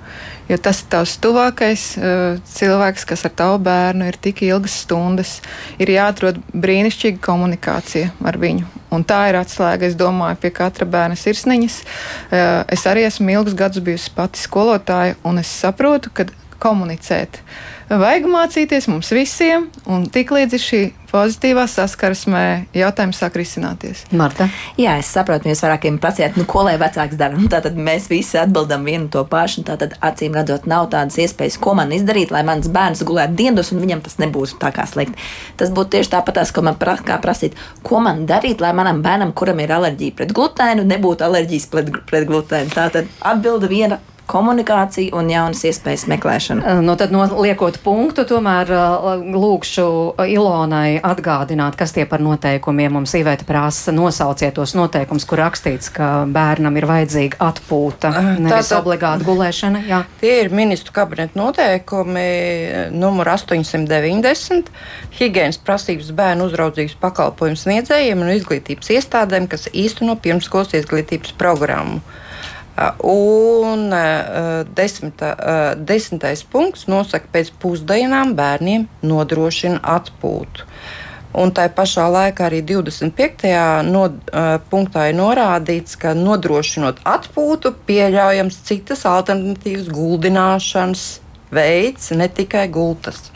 jo tas ir tavs tuvākais uh, cilvēks, kas ar tavu bērnu ir tik ilgas stundas. Ir jāatrod brīnišķīga komunikācija ar viņu. Un tā ir atslēga, es domāju, pie katra bērna sirsniņas. Uh, es arī esmu ilgus gadus bijusi pati skolotāja, un es saprotu, ka komunicēt uh, vajag mācīties mums visiem, un tiklīdz šī pozitīvā saskarsmē, jautājums sāk risināties. Marta? Jā, es saprotu, jūs vairākiem prasījāt, nu, ko lai vecāks dara. Nu, tātad mēs visi atbildam vienu to pašu, tātad acīm redzot, nav tādas iespējas, ko man izdarīt, lai mans bērns gulētu dienas, un viņam tas nebūs tā kā slikti. Tas būtu tieši tāpat, ko man pra, prasīt, ko man darīt, lai manam bērnam, kuram ir alerģija pret glutēnu, nebūtu alerģijas pret, pret glutēnu. Tātad atbilde viena komunikāciju un jaunas iespējas meklēšanu. Nu, tad, noliekot punktu, tomēr lūkšu Ilonai atgādināt, kas tie par noteikumiem mums īvēta prasa. Nosauciet tos noteikumus, kur rakstīts, ka bērnam ir vajadzīga atpūta, nevis Tātad, obligāta gulēšana. Jā. Tie ir ministru kabineta noteikumi numur 890. Higienas prasības bērnu uzraudzības pakalpojumu sniedzējiem un izglītības iestādēm, kas īsteno pirmskolas izglītības programmu. Un desmita, desmitais punkts nosaka, ka pēc pusdienām bērniem nodrošina atpūtu. Un tā pašā laikā arī 25. No, uh, punktā ir norādīts, ka nodrošinot atpūtu, pieļaujams citas alternatīvas guldināšanas veids, ne tikai gultas.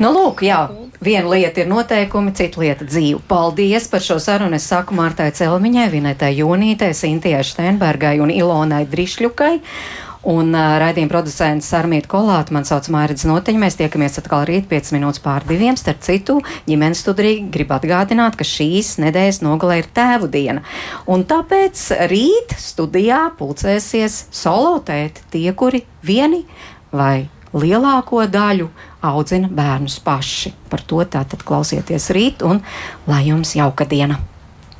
Nu, lūk, jā, viena lieta ir noteikumi, cita lieta dzīve. Paldies par šo sarunu. Es saku Mārtai Celmiņai, Vinetai Jonītei, Sintijai Steinbergai un Ilonai Drišļukai. Un uh, raidījuma producents Armīta Kolāta, man sauc Mārcis Notiņa. Mēs tiekamies atkal rīt 5 minūtes pār diviem. Starp citu, ģimenes studija grib atgādināt, ka šīs nedēļas nogalē ir tēvu diena. Un tāpēc rīt studijā pulcēsies solo tēti, tie, kuri vieni vai lielāko daļu audzina bērnus paši. Par to tātad klausieties rīt un lai jums jauka diena!